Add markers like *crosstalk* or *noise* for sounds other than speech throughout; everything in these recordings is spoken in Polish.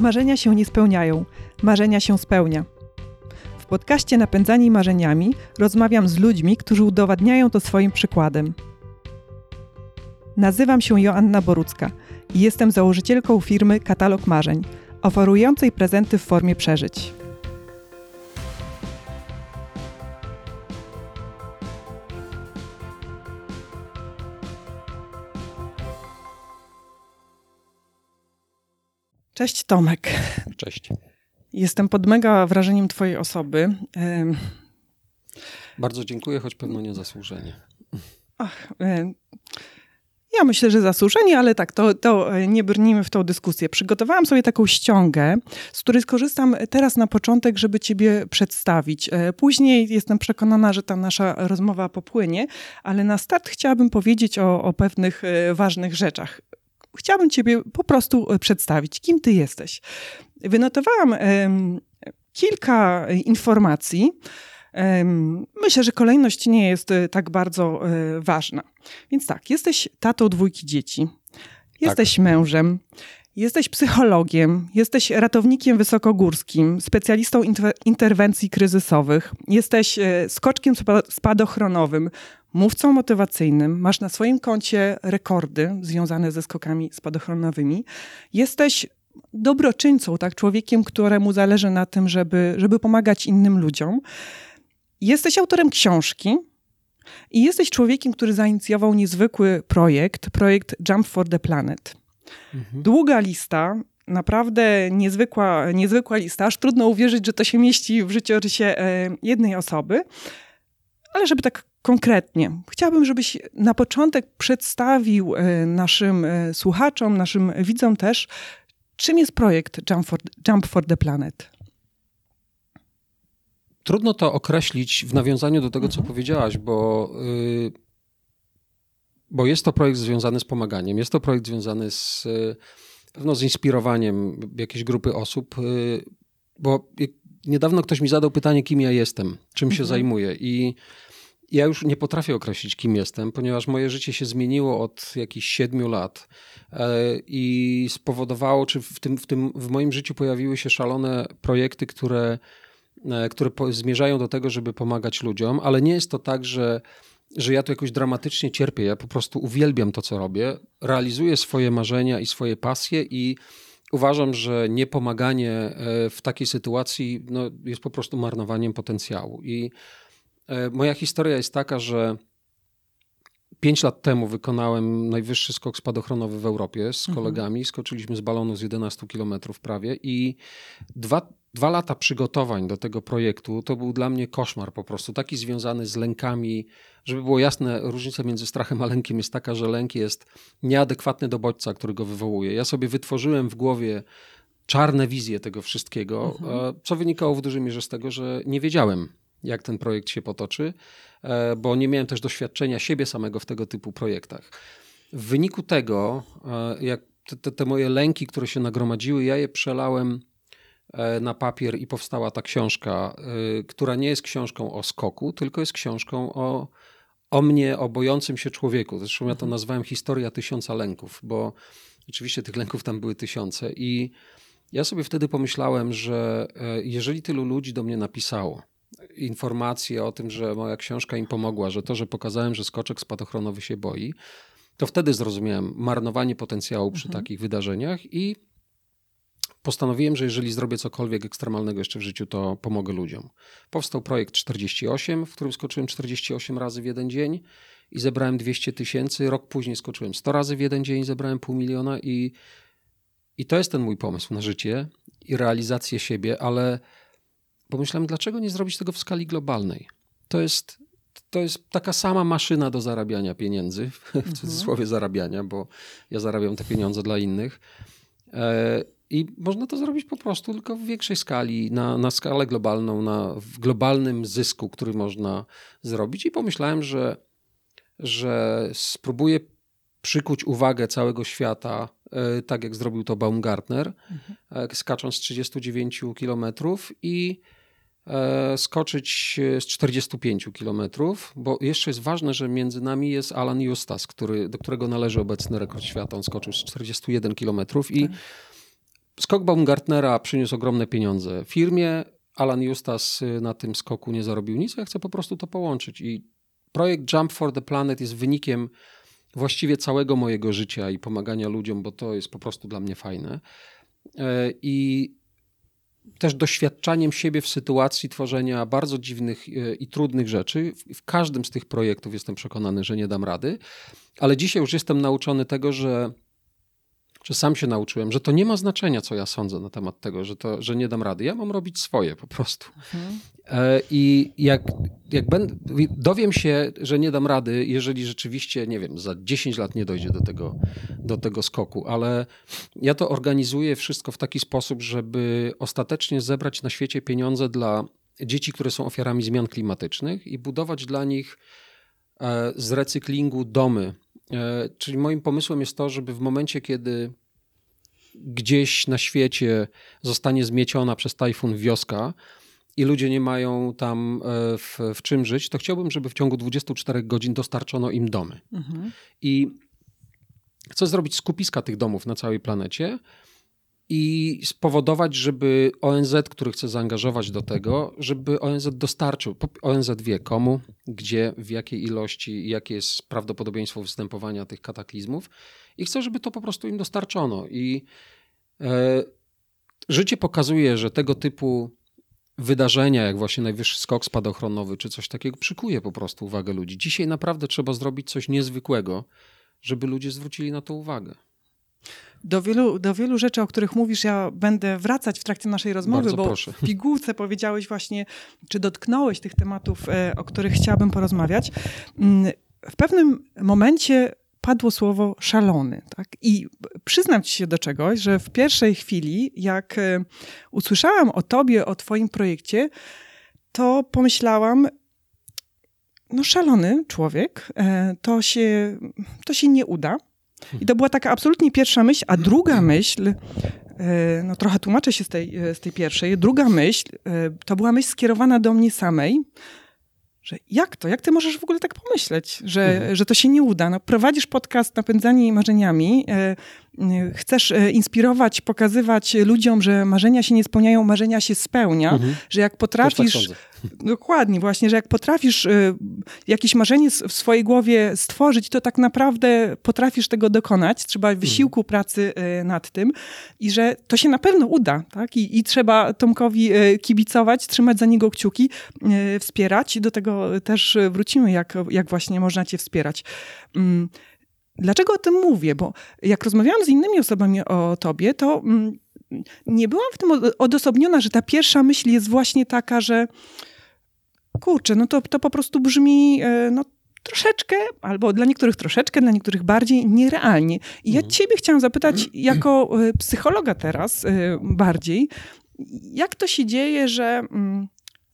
Marzenia się nie spełniają, marzenia się spełnia. W podcaście Napędzani Marzeniami rozmawiam z ludźmi, którzy udowadniają to swoim przykładem. Nazywam się Joanna Borucka i jestem założycielką firmy Katalog Marzeń, oferującej prezenty w formie przeżyć. Cześć Tomek. Cześć. Jestem pod mega wrażeniem Twojej osoby. Bardzo dziękuję, choć pewno nie zasłużenie. Ach, ja myślę, że zasłużenie, ale tak, to, to nie brnijmy w tą dyskusję. Przygotowałam sobie taką ściągę, z której skorzystam teraz na początek, żeby Ciebie przedstawić. E, później jestem przekonana, że ta nasza rozmowa popłynie, ale na start chciałabym powiedzieć o, o pewnych e, ważnych rzeczach chciałabym Ciebie po prostu e, przedstawić, kim Ty jesteś. Wynotowałam kilka informacji. Myślę, że kolejność nie jest e, tak bardzo e, ważna. Więc tak, jesteś tatą dwójki dzieci, jesteś tak. mężem, Jesteś psychologiem, jesteś ratownikiem wysokogórskim, specjalistą interwencji kryzysowych, jesteś skoczkiem spadochronowym, mówcą motywacyjnym, masz na swoim koncie rekordy związane ze skokami spadochronowymi, jesteś dobroczyńcą, tak, człowiekiem, któremu zależy na tym, żeby, żeby pomagać innym ludziom. Jesteś autorem książki i jesteś człowiekiem, który zainicjował niezwykły projekt, projekt Jump for the Planet. Mhm. Długa lista, naprawdę niezwykła, niezwykła lista, aż trudno uwierzyć, że to się mieści w życiorysie e, jednej osoby. Ale żeby tak konkretnie. Chciałabym, żebyś na początek przedstawił e, naszym e, słuchaczom, naszym widzom też, czym jest projekt Jump for, Jump for the Planet. Trudno to określić w nawiązaniu do tego, mhm. co powiedziałaś, bo, yy, bo jest to projekt związany z pomaganiem, jest to projekt związany z pewno z inspirowaniem jakiejś grupy osób, yy, bo niedawno ktoś mi zadał pytanie, kim ja jestem, czym mhm. się zajmuję i ja już nie potrafię określić, kim jestem, ponieważ moje życie się zmieniło od jakichś siedmiu lat e, i spowodowało, czy w, tym, w, tym, w moim życiu pojawiły się szalone projekty, które, e, które zmierzają do tego, żeby pomagać ludziom, ale nie jest to tak, że że ja tu jakoś dramatycznie cierpię. Ja po prostu uwielbiam to, co robię, realizuję swoje marzenia i swoje pasje i uważam, że niepomaganie e, w takiej sytuacji no, jest po prostu marnowaniem potencjału. I E, moja historia jest taka, że pięć lat temu wykonałem najwyższy skok spadochronowy w Europie z mhm. kolegami. Skoczyliśmy z balonu z 11 km prawie i dwa, dwa lata przygotowań do tego projektu to był dla mnie koszmar po prostu, taki związany z lękami. Żeby było jasne, różnica między strachem a lękiem jest taka, że lęk jest nieadekwatny do bodźca, który go wywołuje. Ja sobie wytworzyłem w głowie czarne wizje tego wszystkiego, mhm. co wynikało w dużej mierze z tego, że nie wiedziałem, jak ten projekt się potoczy, e, bo nie miałem też doświadczenia siebie samego w tego typu projektach. W wyniku tego, e, jak te, te moje lęki, które się nagromadziły, ja je przelałem e, na papier i powstała ta książka, która nie jest książką o skoku, tylko jest książką o, o mnie, o bojącym się człowieku. Zresztą ja to mhm. nazwałem historia tysiąca lęków, bo oczywiście tych lęków tam były tysiące i ja sobie wtedy pomyślałem, że jeżeli tylu ludzi do mnie napisało, informacje o tym, że moja książka im pomogła, że to, że pokazałem, że skoczek spadochronowy się boi, to wtedy zrozumiałem marnowanie potencjału przy mhm. takich wydarzeniach i postanowiłem, że jeżeli zrobię cokolwiek ekstremalnego jeszcze w życiu, to pomogę ludziom. Powstał projekt 48, w którym skoczyłem 48 razy w jeden dzień i zebrałem 200 tysięcy. Rok później skoczyłem 100 razy w jeden dzień, zebrałem pół miliona i, i to jest ten mój pomysł na życie i realizację siebie, ale pomyślałem, dlaczego nie zrobić tego w skali globalnej? To jest, to jest taka sama maszyna do zarabiania pieniędzy, w mhm. cudzysłowie zarabiania, bo ja zarabiam te pieniądze dla innych. I można to zrobić po prostu tylko w większej skali, na, na skalę globalną, na, w globalnym zysku, który można zrobić. I pomyślałem, że, że spróbuję przykuć uwagę całego świata, e, tak jak zrobił to Baumgartner, mhm. E, skacząc z 39 kilometrów i E, skoczyć z 45 km, bo jeszcze jest ważne, że między nami jest Alan Justas, który, do którego należy obecny rekord świata. On skoczył z 41 km i skok Baumgartnera przyniósł ogromne pieniądze firmie. Alan Justas na tym skoku nie zarobił nic, ja chcę po prostu to połączyć. I projekt Jump for the Planet jest wynikiem właściwie całego mojego życia i pomagania ludziom, bo to jest po prostu dla mnie fajne. E, I też doświadczaniem siebie w sytuacji tworzenia bardzo dziwnych e, i trudnych rzeczy. W każdym z tych projektów jestem przekonany, że nie dam rady, ale dzisiaj już jestem nauczony tego, że że sam się nauczyłem, że to nie ma znaczenia, co ja sądzę na temat tego, że, to, że nie dam rady. Ja mam robić swoje po prostu. Mhm. E, I jak, jak będę, dowiem się, że nie dam rady, jeżeli rzeczywiście, nie wiem, za 10 lat nie dojdzie do tego, do tego skoku, ale ja to organizuję wszystko w taki sposób, żeby ostatecznie zebrać na świecie pieniądze dla dzieci, które są ofiarami zmian klimatycznych i budować dla nich e, z recyklingu domy czyli moim pomysłem jest to, żeby w momencie, kiedy gdzieś na świecie zostanie zmieciona przez tajfun wioska i ludzie nie mają tam e, w, w czym żyć, to chciałbym, żeby w ciągu 24 godzin dostarczono im domy. Mhm. I chcę zrobić skupiska tych domów na całej planecie i spowodować, żeby ONZ, który chce zaangażować do tego, żeby ONZ dostarczył. ONZ wie komu, gdzie, w jakiej ilości, jakie jest prawdopodobieństwo występowania tych kataklizmów i chcę, żeby to po prostu im dostarczono. I e, życie pokazuje, że tego typu wydarzenia, jak właśnie najwyższy skok spadochronowy czy coś takiego, przykuje po prostu uwagę ludzi. Dzisiaj naprawdę trzeba zrobić coś niezwykłego, żeby ludzie zwrócili na to uwagę. Do wielu, do wielu rzeczy, o których mówisz, ja będę wracać w trakcie naszej rozmowy, Bardzo bo proszę. w pigułce powiedziałeś właśnie, czy dotknąłeś tych tematów, e, o których chciałabym porozmawiać. Mm, w pewnym momencie padło słowo szalony. Tak? I przyznam ci się do czegoś, że w pierwszej chwili, jak e, usłyszałam o tobie, o twoim projekcie, to pomyślałam, no szalony człowiek, e, to się, to się nie uda. I to była taka absolutnie pierwsza myśl, a druga myśl, e, no trochę tłumaczę się z tej, e, z tej pierwszej, druga myśl e, to była myśl skierowana do mnie samej, że jak to? Jak ty możesz w ogóle tak pomyśleć, że, mhm. że to się nie uda? No, prowadzisz podcast Napędzani Marzeniami, chcesz inspirować, pokazywać ludziom, że marzenia się nie spełniają, marzenia się spełnia, mhm. że jak tak potrafisz... Tak *laughs* Dokładnie, właśnie, że jak potrafisz y, jakieś marzenie w swojej głowie stworzyć, to tak naprawdę potrafisz tego dokonać. Trzeba mhm. wysiłku pracy y, nad tym i że to się na pewno uda. Tak? I, I trzeba Tomkowi y, kibicować, trzymać za niego kciuki, wspierać. Do tego też wrócimy, jak, jak właśnie można cię wspierać. Dlaczego o tym mówię? Bo jak rozmawiałam z innymi osobami o tobie, to mm, nie byłam w tym odosobniona, że ta pierwsza myśl jest właśnie taka, że kurczę, no to, to po prostu brzmi e, no, troszeczkę, albo dla niektórych troszeczkę, dla niektórych bardziej nierealnie. I ja mhm. ciebie chciałam zapytać jako e, psychologa teraz e, bardziej, jak to się dzieje, że mm,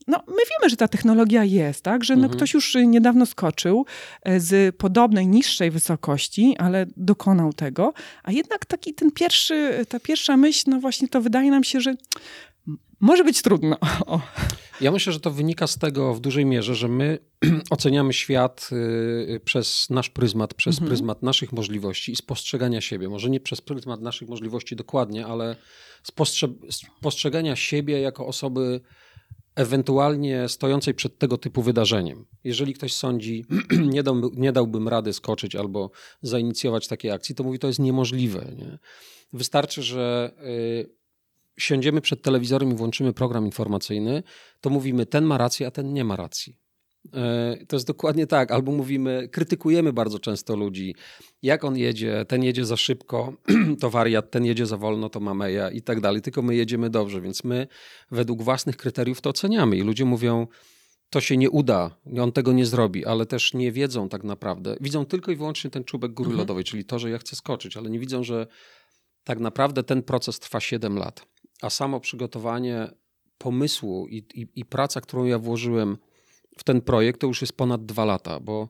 no, my wiemy, że ta technologia jest, tak? Że no, mhm. ktoś już niedawno skoczył z podobnej, niższej wysokości, ale dokonał tego, a jednak taki ten pierwszy, ta pierwsza myśl, no właśnie to wydaje nam się, że może być trudno. *laughs* O. Ja myślę, że to wynika z tego w dużej mierze, że my *clears throat* oceniamy świat y, przez nasz pryzmat, przez mhm. pryzmat naszych możliwości i spostrzegania siebie. Może nie przez pryzmat naszych możliwości dokładnie, ale spostrzegania siebie jako osoby ewentualnie stojącej przed tego typu wydarzeniem. Jeżeli ktoś sądzi, *clears throat* nie, dałby, nie dałbym rady skoczyć albo zainicjować takiej akcji, to mówi, to jest niemożliwe. Nie? Wystarczy, że y, siądziemy przed telewizorem i włączymy program informacyjny, to mówimy, ten ma rację, a ten nie ma racji. E, to jest dokładnie tak. Albo mówimy, krytykujemy bardzo często ludzi, jak on jedzie, ten jedzie za szybko, *clears throat* to wariat, ten jedzie za wolno, to mameja i tak dalej. Tylko my jedziemy dobrze, więc my według własnych kryteriów to oceniamy. I ludzie mówią, to się nie uda, on tego nie zrobi, ale też nie wiedzą tak naprawdę. Widzą tylko i wyłącznie ten czubek góry mhm. lodowej, czyli to, że ja chcę skoczyć, ale nie widzą, że tak naprawdę ten proces trwa 7 lat a samo przygotowanie pomysłu i, i, i praca, którą ja włożyłem w ten projekt, to już jest ponad dwa lata, bo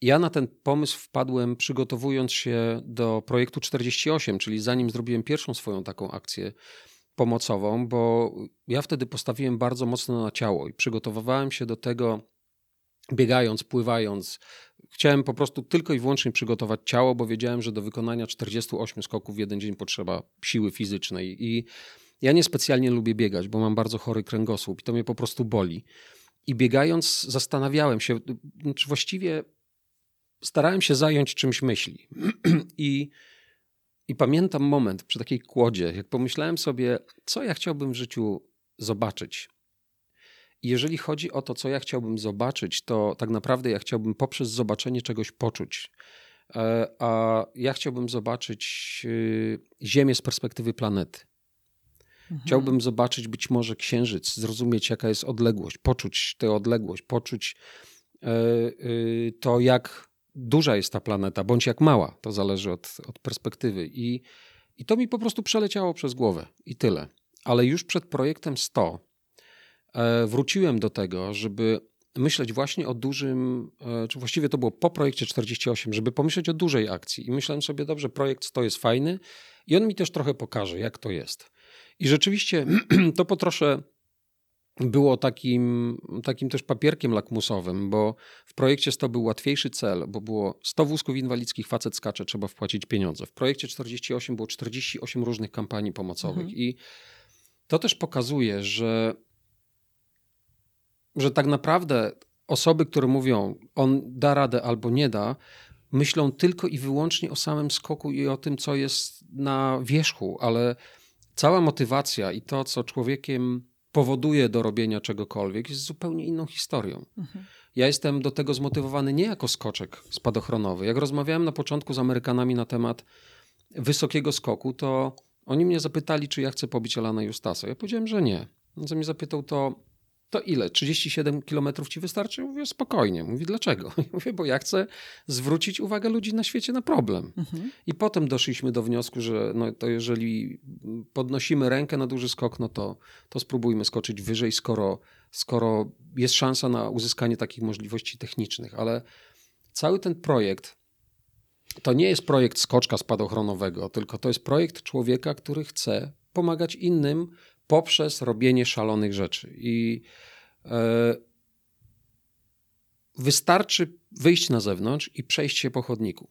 ja na ten pomysł wpadłem przygotowując się do projektu 48, czyli zanim zrobiłem pierwszą swoją taką akcję pomocową, bo ja wtedy postawiłem bardzo mocno na ciało i przygotowywałem się do tego biegając, pływając. Chciałem po prostu tylko i wyłącznie przygotować ciało, bo wiedziałem, że do wykonania 48 skoków w jeden dzień potrzeba siły fizycznej. I ja niespecjalnie lubię biegać, bo mam bardzo chory kręgosłup i to mnie po prostu boli. I biegając, zastanawiałem się, właściwie starałem się zająć czymś myśli. *clears throat* I, I pamiętam moment przy takiej kłodzie, jak pomyślałem sobie, co ja chciałbym w życiu zobaczyć. I jeżeli chodzi o to, co ja chciałbym zobaczyć, to tak naprawdę ja chciałbym poprzez zobaczenie czegoś poczuć. E, a ja chciałbym zobaczyć y, Ziemię z perspektywy planety. Mhm. Chciałbym zobaczyć być może księżyc, zrozumieć, jaka jest odległość, poczuć tę odległość, poczuć e, y, to, jak duża jest ta planeta, bądź jak mała. To zależy od, od perspektywy. I, I to mi po prostu przeleciało przez głowę i tyle. Ale już przed projektem 100 e, wróciłem do tego, żeby myśleć właśnie o dużym, e, czy właściwie to było po projekcie 48, żeby pomyśleć o dużej akcji. I myślałem sobie, dobrze, projekt 100 jest fajny i on mi też trochę pokaże, jak to jest. I rzeczywiście *clears throat* to po trosze było takim, takim też papierkiem lakmusowym, bo w projekcie 100 był łatwiejszy cel, bo było 100 wózków inwalidzkich, facet skacze, trzeba wpłacić pieniądze. W projekcie 48 było 48 różnych kampanii pomocowych mhm. i to też pokazuje, że, że tak naprawdę osoby, które mówią, on da radę albo nie da, myślą tylko i wyłącznie o samym skoku i o tym, co jest na wierzchu, ale cała motywacja i to, co człowiekiem powoduje do robienia czegokolwiek, jest zupełnie inną historią. Mhm. Ja jestem do tego zmotywowany nie jako skoczek spadochronowy. Jak rozmawiałem na początku z Amerykanami na temat wysokiego skoku, to oni mnie zapytali, czy ja chcę pobić Alana Justasa. Ja powiedziałem, że nie. On mnie zapytał, to to ile? 37 kilometrów ci wystarczy? Mówię, spokojnie. Mówi, dlaczego? *laughs* Mówię, bo ja chcę zwrócić uwagę ludzi na świecie na problem. Mhm. I potem doszliśmy do wniosku, że no to jeżeli podnosimy rękę na duży skok, no to, to spróbujmy skoczyć wyżej, skoro, skoro jest szansa na uzyskanie takich możliwości technicznych. Ale cały ten projekt to nie jest projekt skoczka spadochronowego, tylko to jest projekt człowieka, który chce pomagać innym poprzez robienie szalonych rzeczy. I e, wystarczy wyjść na zewnątrz i przejść się po chodniku.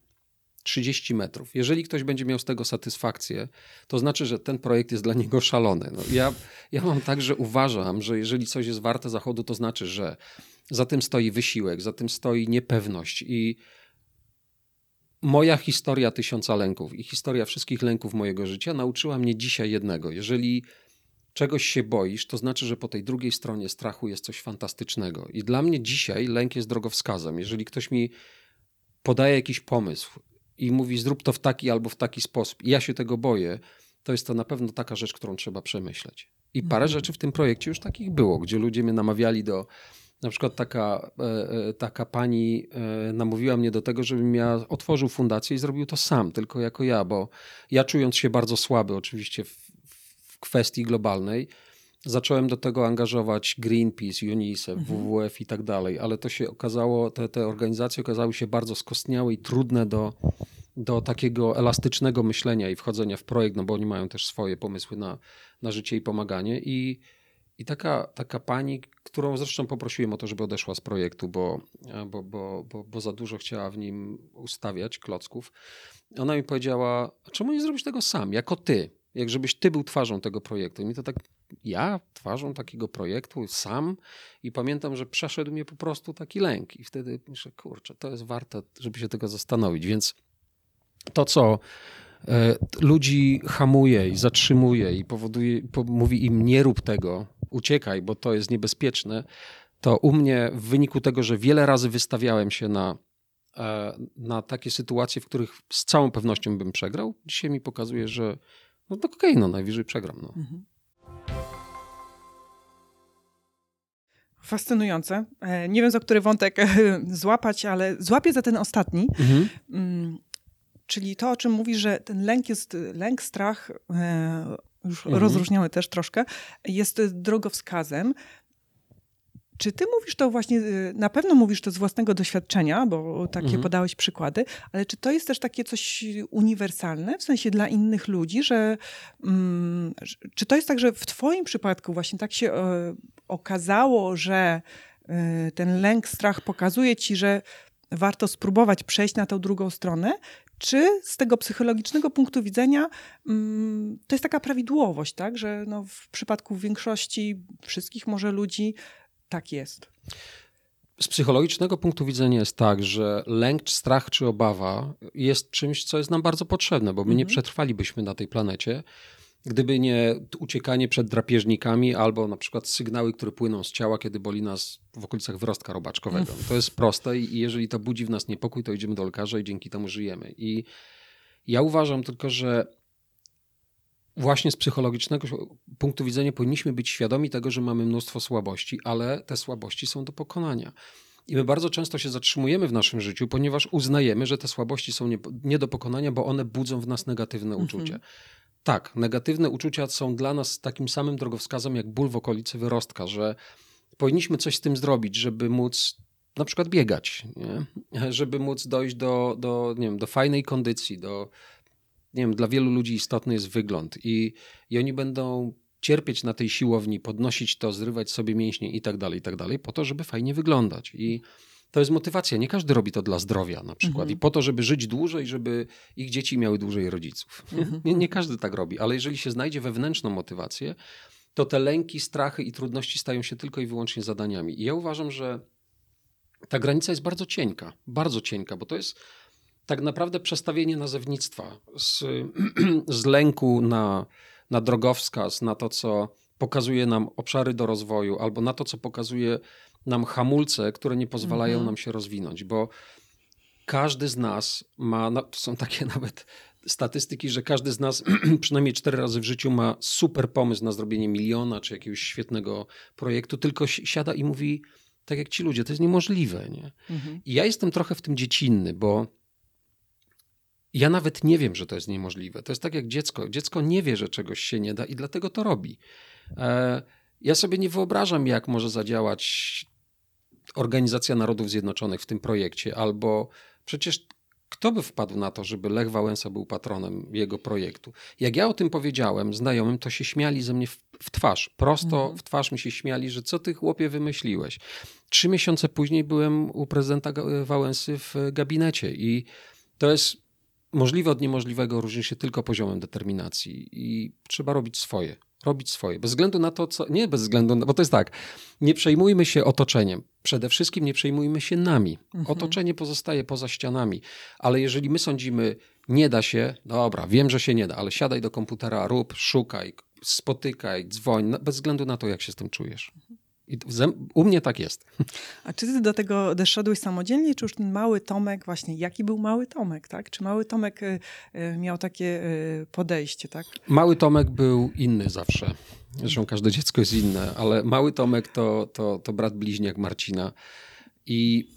30 metrów. Jeżeli ktoś będzie miał z tego satysfakcję, to znaczy, że ten projekt jest dla niego szalony. No, ja, ja mam tak, że uważam, że jeżeli coś jest warte zachodu, to znaczy, że za tym stoi wysiłek, za tym stoi niepewność i moja historia tysiąca lęków i historia wszystkich lęków mojego życia nauczyła mnie dzisiaj jednego. Jeżeli czegoś się boisz, to znaczy, że po tej drugiej stronie strachu jest coś fantastycznego. I dla mnie dzisiaj lęk jest drogowskazem. Jeżeli ktoś mi podaje jakiś pomysł i mówi, zrób to w taki albo w taki sposób, i ja się tego boję, to jest to na pewno taka rzecz, którą trzeba przemyśleć. I parę mhm. rzeczy w tym projekcie już takich było, gdzie ludzie mnie namawiali do. Na przykład taka, e, e, taka pani e, namówiła mnie do tego, żebym ja otworzył fundację i zrobił to sam, tylko jako ja, bo ja czując się bardzo słaby, oczywiście w kwestii globalnej. Zacząłem do tego angażować Greenpeace, UNICEF, mhm. WWF i tak dalej, ale to się okazało, te, te organizacje okazały się bardzo skostniałe i trudne do, do takiego elastycznego myślenia i wchodzenia w projekt, no bo oni mają też swoje pomysły na, na życie i pomaganie. I, i taka, taka pani, którą zresztą poprosiłem o to, żeby odeszła z projektu, bo, bo, bo, bo, bo za dużo chciała w nim ustawiać klocków, ona mi powiedziała: Czemu nie zrobisz tego sam, jako ty? Jak żebyś ty był twarzą tego projektu. I mi to tak, ja twarzą takiego projektu sam i pamiętam, że przeszedł mnie po prostu taki lęk i wtedy myślę, kurczę, to jest warte, żeby się tego zastanowić. Więc to, co e, ludzi hamuje i zatrzymuje i powoduje, po, mówi im nie rób tego, uciekaj, bo to jest niebezpieczne, to u mnie w wyniku tego, że wiele razy wystawiałem się na, e, na takie sytuacje, w których z całą pewnością bym przegrał, dzisiaj mi pokazuje, że no to okej, okay, no najwyżej przegram. No. Mhm. Fascynujące. E, nie wiem, za który wątek e, *laughs* złapać, ale złapię za ten ostatni. Mhm. Mm, czyli to, o czym mówisz, że ten lęk jest, lęk, strach, e, już mhm. rozróżniamy też troszkę, jest drogowskazem. Czy ty mówisz to właśnie, y, na pewno mówisz to z własnego doświadczenia, bo takie mhm. podałeś przykłady, ale czy to jest też takie coś uniwersalne, w sensie dla innych ludzi, że um, czy to jest tak, że w twoim przypadku właśnie tak się e, okazało, że y, ten lęk, strach pokazuje ci, że warto spróbować przejść na tą drugą stronę, czy z tego psychologicznego punktu widzenia mm, to jest taka prawidłowość, tak? że no w przypadku większości wszystkich może ludzi tak jest. Z psychologicznego punktu widzenia jest tak, że lęk, strach czy obawa jest czymś, co jest nam bardzo potrzebne, bo my mhm. nie przetrwalibyśmy na tej planecie, gdyby nie uciekanie przed drapieżnikami albo na przykład sygnały, które płyną z ciała, kiedy boli nas w okolicach wrostka robaczkowego. To jest proste i jeżeli to budzi w nas niepokój, to idziemy do lekarza i dzięki temu żyjemy. I ja uważam tylko, że właśnie z psychologicznego punktu widzenia powinniśmy być świadomi tego, że mamy mnóstwo słabości, ale te słabości są do pokonania. I my bardzo często się zatrzymujemy w naszym życiu, ponieważ uznajemy, że te słabości są nie, nie do pokonania, bo one budzą w nas negatywne mhm. uczucie. Tak, negatywne uczucia są dla nas takim samym drogowskazem jak ból w okolicy wyrostka, że powinniśmy coś z tym zrobić, żeby móc na przykład biegać, nie? żeby móc dojść do, do, nie wiem, do fajnej kondycji, do, nie wiem, dla wielu ludzi istotny jest wygląd i, i oni będą cierpieć na tej siłowni, podnosić to, zrywać sobie mięśnie i tak dalej, i tak dalej, po to, żeby fajnie wyglądać. I to jest motywacja. Nie każdy robi to dla zdrowia na przykład mhm. i po to, żeby żyć dłużej, żeby ich dzieci miały dłużej rodziców. Mhm. Nie, nie każdy tak robi, ale jeżeli się znajdzie wewnętrzną motywację, to te lęki, strachy i trudności stają się tylko i wyłącznie zadaniami. I ja uważam, że ta granica jest bardzo cienka, bardzo cienka, bo to jest tak naprawdę przestawienie nazewnictwa z, *clears throat* z lęku na, na drogowskaz, na to, co pokazuje nam obszary do rozwoju, albo na to, co pokazuje nam hamulce, które nie pozwalają mhm. nam się rozwinąć, bo każdy z nas ma, no, są takie *laughs* nawet statystyki, że każdy z nas *clears throat* przynajmniej cztery razy w życiu ma super pomysł na zrobienie miliona czy jakiegoś świetnego projektu, tylko siada i mówi, tak jak ci ludzie, to jest niemożliwe. Nie? Mhm. I ja jestem trochę w tym dziecinny, bo ja nawet nie wiem, że to jest niemożliwe. To jest tak jak dziecko. Dziecko nie wie, że czegoś się nie da i dlatego to robi. E, ja sobie nie wyobrażam, jak może zadziałać Organizacja Narodów Zjednoczonych w tym projekcie, albo przecież kto by wpadł na to, żeby Lech Wałęsa był patronem jego projektu? Jak ja o tym powiedziałem znajomym, to się śmiali ze mnie w, w twarz. Prosto mhm. w twarz mi się śmiali, że co ty chłopie wymyśliłeś. Trzy miesiące później byłem u prezydenta Wałęsy w gabinecie i to jest możliwe od niemożliwego różni się tylko poziomem determinacji i trzeba robić swoje. Robić swoje. Bez względu na to, co. Nie bez względu, na, bo to jest tak. Nie przejmujmy się otoczeniem. Przede wszystkim nie przejmujmy się nami. Mhm. Otoczenie pozostaje poza ścianami. Ale jeżeli my sądzimy, nie da się, dobra, wiem, że się nie da, ale siadaj do komputera, rób, szukaj, spotykaj, dzwoń, bez względu na to, jak się z tym czujesz. I u mnie tak jest. A czy ty do tego doszedłeś samodzielnie, czy już ten mały Tomek, właśnie jaki był mały Tomek, tak? Czy mały Tomek y, y, miał takie y, podejście, tak? Mały Tomek był inny zawsze. Zresztą każde dziecko jest inne, ale mały Tomek to, to, to brat bliźniak Marcina. I,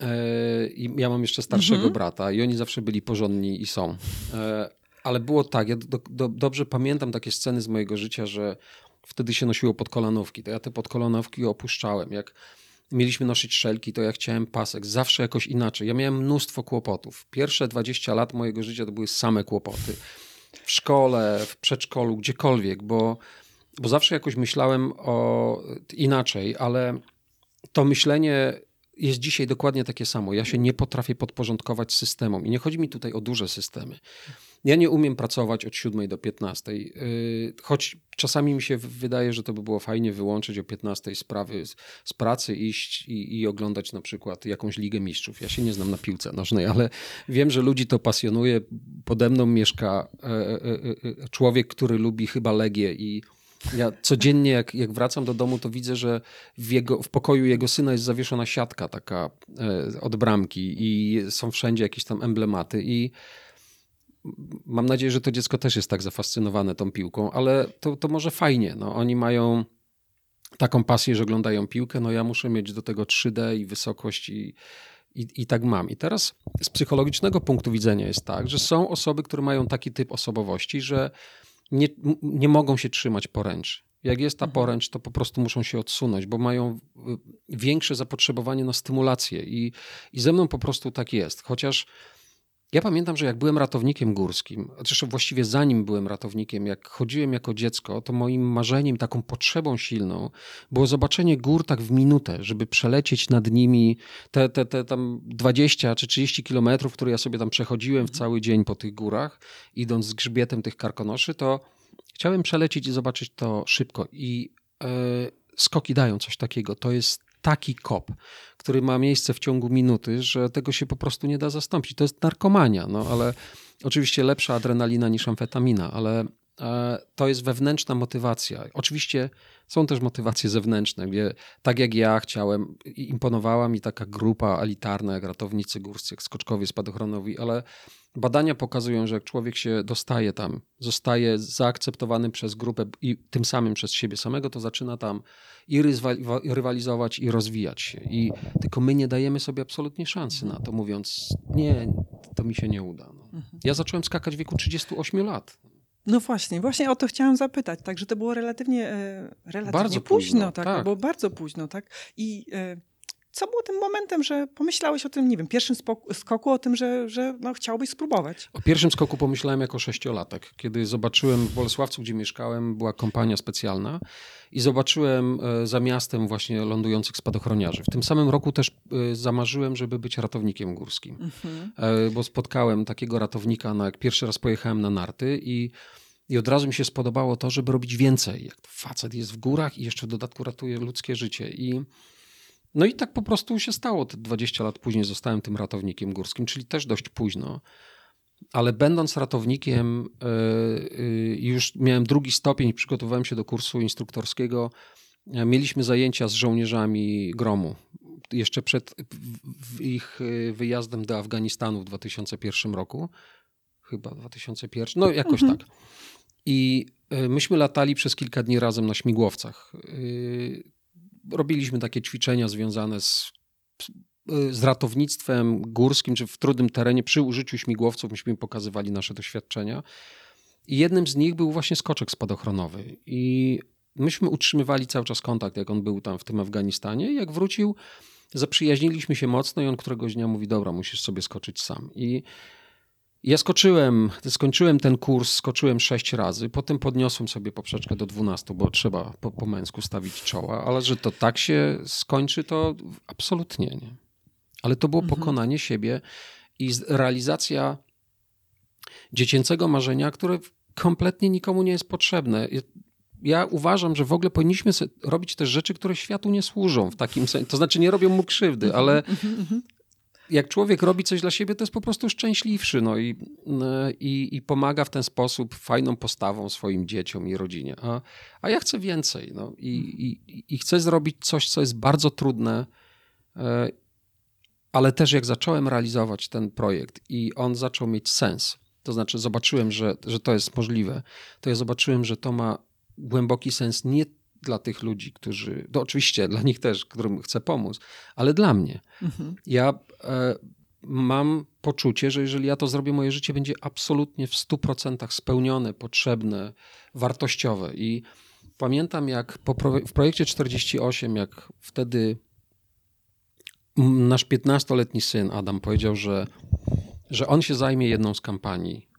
e, I ja mam jeszcze starszego mhm. brata i oni zawsze byli porządni i są. E, ale było tak, ja do, do, dobrze pamiętam takie sceny z mojego życia, że wtedy się nosiło podkolanówki, to ja te podkolanówki opuszczałem. Jak mieliśmy nosić szelki, to ja chciałem pasek, zawsze jakoś inaczej. Ja miałem mnóstwo kłopotów. Pierwsze 20 lat mojego życia to były same kłopoty. W szkole, w przedszkolu, gdziekolwiek, bo, bo zawsze jakoś myślałem o inaczej, ale to myślenie jest dzisiaj dokładnie takie samo. Ja się nie potrafię podporządkować systemom i nie chodzi mi tutaj o duże systemy. Ja nie umiem pracować od 7 do 15, y, choć czasami mi się wydaje, że to by było fajnie wyłączyć o 15 sprawy z, z pracy, iść i, i, oglądać na przykład jakąś Ligę Mistrzów. Ja się nie znam na piłce nożnej, ale wiem, że ludzi to pasjonuje. Pode mną mieszka e, e, e, człowiek, który lubi chyba Legię i ja codziennie, jak, jak wracam do domu, to widzę, że w, jego, w pokoju jego syna jest zawieszona siatka taka od bramki i są wszędzie jakieś tam emblematy i mam nadzieję, że to dziecko też jest tak zafascynowane tą piłką, ale to, to może fajnie. No, oni mają taką pasję, że oglądają piłkę, no ja muszę mieć do tego 3D i wysokość i, i, i tak mam. I teraz z psychologicznego punktu widzenia jest tak, że są osoby, które mają taki typ osobowości, że nie, nie mogą się trzymać poręczy. Jak jest ta mhm. poręcz, to po prostu muszą się odsunąć, bo mają większe zapotrzebowanie na stymulację i, i ze mną po prostu tak jest. Chociaż Ja pamiętam, że jak byłem ratownikiem górskim, zresztą właściwie zanim byłem ratownikiem, jak chodziłem jako dziecko, to moim marzeniem, taką potrzebą silną było zobaczenie gór tak w minutę, żeby przelecieć nad nimi te, te, te tam 20 czy 30 kilometrów, które ja sobie tam przechodziłem w cały dzień po tych górach, idąc z grzbietem tych karkonoszy, to chciałem przelecieć i zobaczyć to szybko. I yy, skoki dają coś takiego. To jest taki kop, który ma miejsce w ciągu minuty, że tego się po prostu nie da zastąpić. To jest narkomania, no ale oczywiście lepsza adrenalina niż amfetamina, ale to jest wewnętrzna motywacja. Oczywiście są też motywacje zewnętrzne. Gdzie, tak jak ja chciałem, imponowała mi taka grupa elitarna, jak ratownicy górscy, jak skoczkowie, spadochronowi, ale badania pokazują, że jak człowiek się dostaje tam, zostaje zaakceptowany przez grupę i tym samym przez siebie samego, to zaczyna tam i rywalizować, i rozwijać się. I tylko my nie dajemy sobie absolutnie szansy na to, mówiąc, nie, to mi się nie uda. No. Mhm. Ja zacząłem skakać w wieku 38 lat. No właśnie, właśnie o to chciałam zapytać. Także to było relatywnie, e, relatywnie bardzo późno, późno tak? tak? Było bardzo późno, tak? I e, co było tym momentem, że pomyślałeś o tym, nie wiem, pierwszym skoku, o tym, że, że no, chciałbyś spróbować? O pierwszym skoku pomyślałem jako sześciolatek, kiedy zobaczyłem w Bolesławcu, gdzie mieszkałem, była kompania specjalna i zobaczyłem e, za miastem właśnie lądujących spadochroniarzy. W tym samym roku też zamarzyłem, żeby być ratownikiem górskim, mhm. bo spotkałem takiego ratownika, na, jak pierwszy raz pojechałem na narty i i od razu mi się spodobało to, żeby robić więcej. Jak facet jest w górach i jeszcze w dodatku ratuje ludzkie życie. I no i tak po prostu się stało. Te 20 lat później zostałem tym ratownikiem górskim, czyli też dość późno. Ale będąc ratownikiem, yy, już miałem drugi stopień, przygotowywałem się do kursu instruktorskiego. Mieliśmy zajęcia z żołnierzami gromu. Jeszcze przed ich wyjazdem do Afganistanu w 2001 roku. Chyba 2001, no jakoś mhm. tak. I e, myśmy latali przez kilka dni razem na śmigłowcach. Robiliśmy takie ćwiczenia związane z, z ratownictwem górskim, czy w trudnym terenie przy użyciu śmigłowców. Myśmy pokazywali nasze doświadczenia. I jednym z nich był właśnie skoczek spadochronowy. I myśmy utrzymywali cały czas kontakt, jak on był tam w tym Afganistanie. I jak wrócił, zaprzyjaźniliśmy się mocno i on któregoś dnia mówi, dobra, musisz sobie skoczyć sam. I ja skoczyłem, skończyłem ten kurs, skoczyłem sześć razy, potem podniosłem sobie poprzeczkę do 12, bo trzeba po, po męsku stawić czoła, ale że to tak się skończy, to absolutnie nie. Ale to było mhm. pokonanie siebie i realizacja dziecięcego marzenia, które kompletnie nikomu nie jest potrzebne. Ja uważam, że w ogóle powinniśmy robić też rzeczy, które światu nie służą w takim sensie. To znaczy nie robią mu krzywdy, mhm, ale mhm, jak człowiek robi coś dla siebie, to jest po prostu szczęśliwszy no i, e, i, i pomaga w ten sposób fajną postawą swoim dzieciom i rodzinie. A, a ja chcę więcej no, i, i, i chcę zrobić coś, co jest bardzo trudne, e, ale też jak zacząłem realizować ten projekt i on zaczął mieć sens, to znaczy zobaczyłem, że, że to jest możliwe, to ja zobaczyłem, że to ma głęboki sens nie dla tych ludzi, którzy, to oczywiście dla nich też, którym chcę pomóc, ale dla mnie. Mhm. Ja e, mam poczucie, że jeżeli ja to zrobię, moje życie będzie absolutnie w 100% spełnione, potrzebne, wartościowe. I pamiętam, jak po, w projekcie 48, jak wtedy nasz 15-letni syn Adam powiedział, że, że on się zajmie jedną z kampanii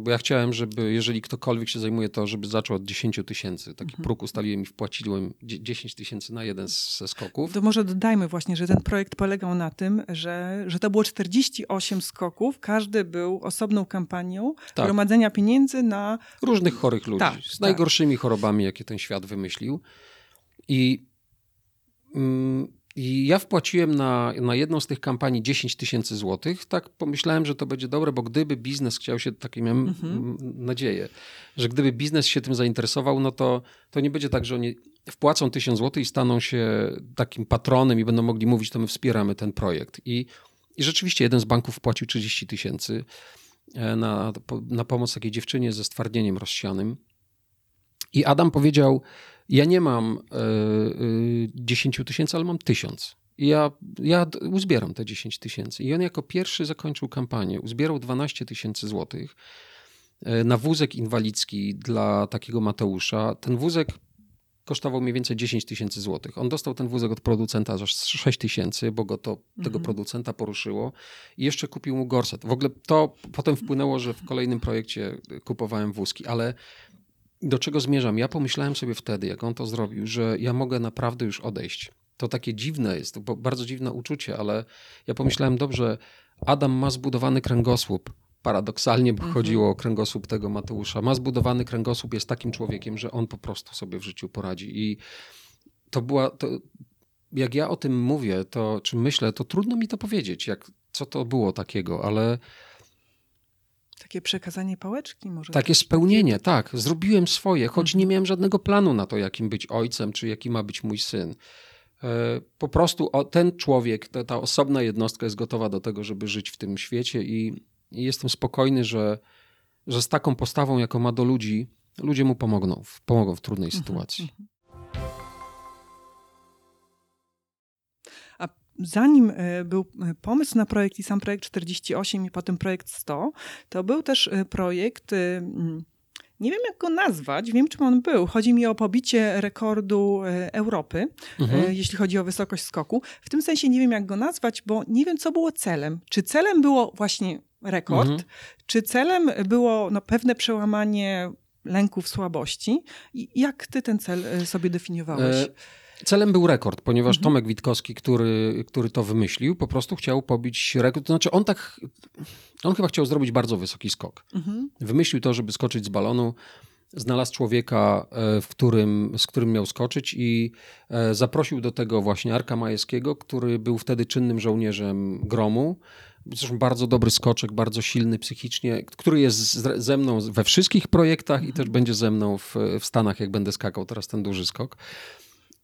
bo ja chciałem, żeby jeżeli ktokolwiek się zajmuje to, żeby zaczął od 10 tysięcy. Taki mhm. próg ustaliłem i wpłaciłem 10 tysięcy na jeden ze skoków. To może dodajmy właśnie, że ten projekt polegał na tym, że, że to było 48 skoków. Każdy był osobną kampanią tak. gromadzenia pieniędzy na... Różnych chorych ludzi. Tak, z tak. najgorszymi chorobami, jakie ten świat wymyślił. I... Mm, i ja wpłaciłem na, na jedną z tych kampanii 10 tysięcy złotych. Tak pomyślałem, że to będzie dobre, bo gdyby biznes chciał się, takie miałem mhm. nadzieję, że gdyby biznes się tym zainteresował, no to, to nie będzie tak, że oni wpłacą 1000 złotych i staną się takim patronem i będą mogli mówić, to my wspieramy ten projekt. I, i rzeczywiście jeden z banków wpłacił 30 tysięcy e, na, na pomoc takiej dziewczynie ze stwardnieniem rozsianym. I Adam powiedział, ja nie mam y, y, 10 tysięcy, ale mam tysiąc. I ja, ja uzbieram te 10 tysięcy. I on jako pierwszy zakończył kampanię. Uzbierał 12 tysięcy złotych e, na wózek inwalidzki dla takiego Mateusza. Ten wózek kosztował mniej więcej 10 tysięcy złotych. On dostał ten wózek od producenta aż 6 tysięcy, bo go to, mhm. tego producenta poruszyło i jeszcze kupił mu gorset. W ogóle to potem wpłynęło, że w kolejnym projekcie kupowałem wózki, ale do czego zmierzam? Ja pomyślałem sobie wtedy, jak on to zrobił, że ja mogę naprawdę już odejść. To takie dziwne jest, bo bardzo dziwne uczucie, ale ja pomyślałem, dobrze, Adam ma zbudowany kręgosłup. Paradoksalnie mhm. chodziło o kręgosłup tego Mateusza. Ma zbudowany kręgosłup, jest takim człowiekiem, że on po prostu sobie w życiu poradzi. I to była. To, jak ja o tym mówię, to czy myślę, to trudno mi to powiedzieć, jak, co to było takiego, ale. Takie przekazanie pałeczki może. Takie spełnienie, tak. Zrobiłem swoje, choć mhm. nie miałem żadnego planu na to, jakim być ojcem, czy jaki ma być mój syn. E, po prostu ten człowiek, ta, ta osobna jednostka jest gotowa do tego, żeby żyć w tym świecie i, i jestem spokojny, że, że z taką postawą, jaką ma do ludzi, ludzie mu pomogą, pomogą w trudnej mhm, sytuacji. Zanim e, był e, pomysł na projekt i sam projekt 48 i potem projekt 100, to był też projekt nie wiem, jak go nazwać, wiem, czym on był. Chodzi mi o pobicie rekordu e, Europy, e, mhm. jeśli chodzi o wysokość skoku. W tym sensie nie wiem, jak go nazwać, bo nie wiem, co było celem. Czy celem było właśnie rekord, mhm. czy celem było no, pewne przełamanie lęków, słabości? I jak ty ten cel e, sobie definiowałeś? E Celem był rekord, ponieważ mhm. Tomek Witkowski, który, który to wymyślił, po prostu chciał pobić rekord. To znaczy, on tak. On chyba chciał zrobić bardzo wysoki skok. Mhm. Wymyślił to, żeby skoczyć z balonu. Znalazł człowieka, e, w którym, z którym miał skoczyć, i e, zaprosił do tego właśnie Arka Majewskiego, który był wtedy czynnym żołnierzem gromu. Zresztą bardzo dobry skoczek, bardzo silny psychicznie, który jest ze mną we wszystkich projektach i też będzie ze mną w, w Stanach, jak będę skakał teraz ten duży skok.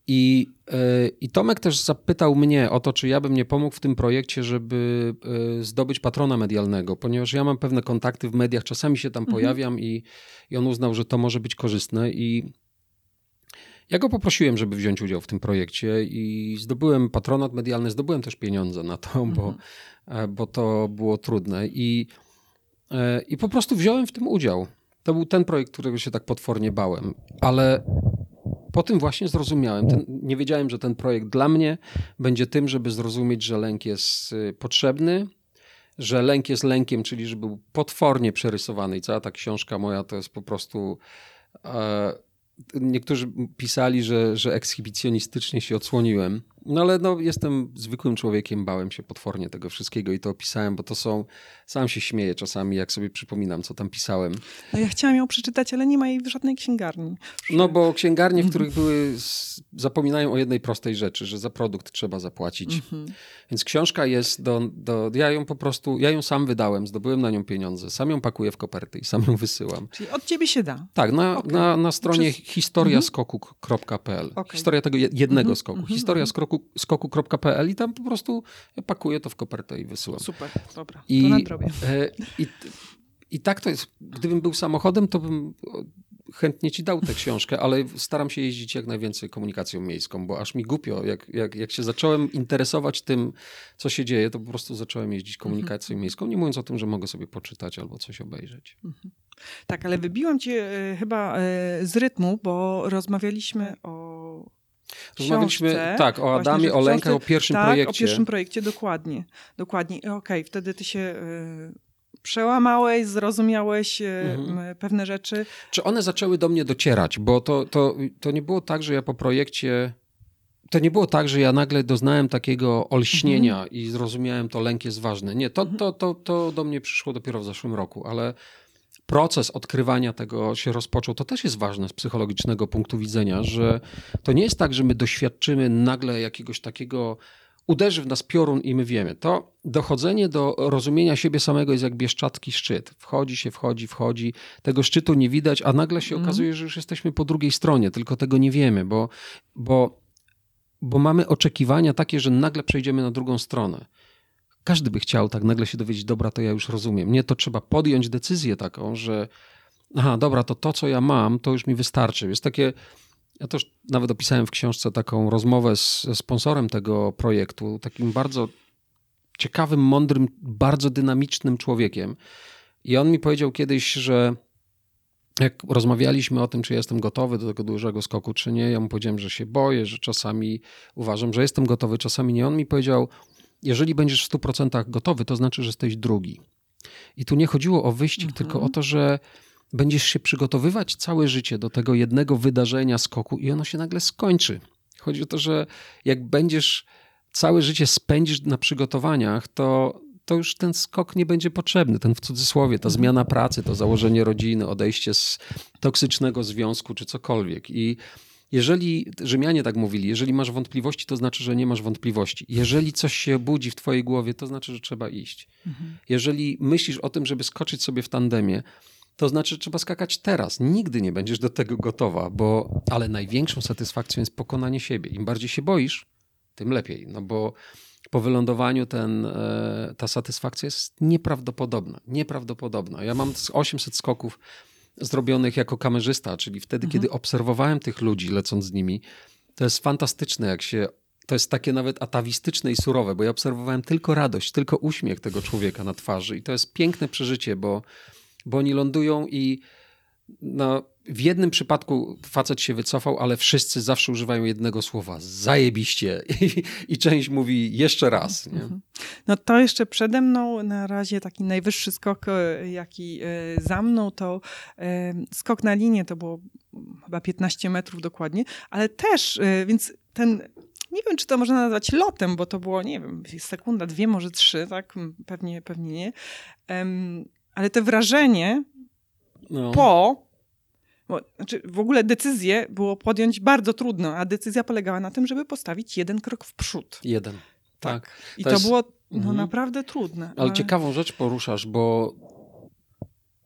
I, e, I Tomek też zapytał mnie o to, czy ja bym nie pomógł w tym projekcie, żeby e, zdobyć patrona medialnego, ponieważ ja mam pewne kontakty w mediach, czasami się tam mhm. pojawiam i, i on uznał, że to może być korzystne. I ja go poprosiłem, żeby wziąć udział w tym projekcie i zdobyłem patronat medialny, zdobyłem też pieniądze na to, mhm. bo, e, bo to było trudne. I, I po prostu wziąłem w tym udział. To był ten projekt, którego się tak potwornie bałem, ale po tym właśnie zrozumiałem. Ten, nie wiedziałem, że ten projekt dla mnie będzie tym, żeby zrozumieć, że lęk jest y, potrzebny, że lęk jest lękiem, czyli że był potwornie przerysowany i cała ta książka moja to jest po prostu. E, niektórzy pisali, że, że ekshibicjonistycznie się odsłoniłem. No ale no, jestem zwykłym człowiekiem, bałem się potwornie tego wszystkiego i to opisałem, bo to są. Sam się śmieję czasami, jak sobie przypominam, co tam pisałem. No ja chciałam ją przeczytać, ale nie ma jej w żadnej księgarni. No bo księgarnie, w których były, zapominają o jednej prostej rzeczy, że za produkt trzeba zapłacić. Mhm. Więc książka jest do, do. Ja ją po prostu. Ja ją sam wydałem, zdobyłem na nią pieniądze, sam ją pakuję w koperty i sam ją wysyłam. Czyli od ciebie się da. Tak, na, okay. na, na stronie Przez... historiaskoku.pl. Okay. Historia tego jednego mhm. skoku. Mhm. Historia skoku skoku.pl i tam po prostu pakuję to w kopertę i wysyłam. Super, dobra, I, to nadrobię. E, I, I tak to jest. Gdybym był samochodem, to bym chętnie ci dał tę książkę, ale staram się jeździć jak najwięcej komunikacją miejską, bo aż mi głupio, jak, jak, jak się zacząłem interesować tym, co się dzieje, to po prostu zacząłem jeździć komunikacją mhm. miejską, nie mówiąc o tym, że mogę sobie poczytać albo coś obejrzeć. Mhm. Tak, ale wybiłam cię e, chyba e, z rytmu, bo rozmawialiśmy o Rozmawialiśmy tak, o Adamie, o Lękach, o pierwszym tak, projekcie. o pierwszym projekcie, dokładnie. Dokładnie. Okej, okay, wtedy ty się y, przełamałeś, zrozumiałeś y, mhm. pewne rzeczy. Czy one zaczęły do mnie docierać? Bo to, to, to nie było tak, że ja po projekcie to nie było tak, że ja nagle doznałem takiego olśnienia mhm. i zrozumiałem, to lęk jest ważny. Nie, to, mhm. to, to, to do mnie przyszło dopiero w zeszłym roku, ale proces odkrywania tego się rozpoczął, to też jest ważne z psychologicznego punktu widzenia, że to nie jest tak, że my doświadczymy nagle jakiegoś takiego uderzy w nas piorun i my wiemy. To dochodzenie do rozumienia siebie samego jest jak bieszczadzki szczyt. Wchodzi się, wchodzi, wchodzi. Tego szczytu nie widać, a nagle się mm. okazuje, że już jesteśmy po drugiej stronie, tylko tego nie wiemy, bo, bo, bo mamy oczekiwania takie, że nagle przejdziemy na drugą stronę. Każdy by chciał tak nagle się dowiedzieć, dobra, to ja już rozumiem. Nie, to trzeba podjąć decyzję taką, że aha, dobra, to to, co ja mam, to już mi wystarczy. Jest takie, ja też nawet opisałem w książce taką rozmowę z sponsorem tego projektu, takim bardzo ciekawym, mądrym, bardzo dynamicznym człowiekiem. I on mi powiedział kiedyś, że jak rozmawialiśmy o tym, czy jestem gotowy do tego dużego skoku, czy nie, ja mu powiedziałem, że się boję, że czasami uważam, że jestem gotowy, czasami nie. On mi powiedział, jeżeli będziesz w 100% gotowy, to znaczy, że jesteś drugi. I tu nie chodziło o wyścig, mhm. tylko o to, że będziesz się przygotowywać całe życie do tego jednego wydarzenia, skoku i ono się nagle skończy. Chodzi o to, że jak będziesz całe życie spędzisz na przygotowaniach, to, to już ten skok nie będzie potrzebny. Ten w cudzysłowie, ta zmiana pracy, to założenie rodziny, odejście z toksycznego związku czy cokolwiek. I jeżeli, Rzymianie tak mówili, jeżeli masz wątpliwości, to znaczy, że nie masz wątpliwości. Jeżeli coś się budzi w twojej głowie, to znaczy, że trzeba iść. Mhm. Jeżeli myślisz o tym, żeby skoczyć sobie w tandemie, to znaczy, że trzeba skakać teraz. Nigdy nie będziesz do tego gotowa, bo, ale największą satysfakcją jest pokonanie siebie. Im bardziej się boisz, tym lepiej, no bo po wylądowaniu ten, e, ta satysfakcja jest nieprawdopodobna. Nieprawdopodobna. Ja mam 800 skoków zrobionych jako kamerzysta, czyli wtedy, mhm. kiedy obserwowałem tych ludzi, lecąc z nimi. To jest fantastyczne, jak się. To jest takie nawet atawistyczne i surowe, bo ja obserwowałem tylko radość, tylko uśmiech tego człowieka na twarzy. I to jest piękne przeżycie, bo, bo oni lądują i no, w jednym przypadku facet się wycofał, ale wszyscy zawsze używają jednego słowa zajebiście i, i część mówi jeszcze raz. Nie? Mhm. No to jeszcze przede mną na razie taki najwyższy skok, e, jaki e, za mną, to e, skok na linię, to było chyba 15 metrów dokładnie, ale też, więc ten nie wiem, czy to można nazwać lotem, bo to było, nie wiem, sekunda, dwie, może trzy, tak? Pewnie, pewnie nie. Um, ale to wrażenie no. po bo, znaczy w ogóle decyzję było podjąć bardzo trudno, a decyzja polegała na tym, żeby postawić jeden krok w przód. Jeden. Tak. tak. I to, to jest... było no, mhm. naprawdę trudne. Ale, ale ciekawą rzecz poruszasz, bo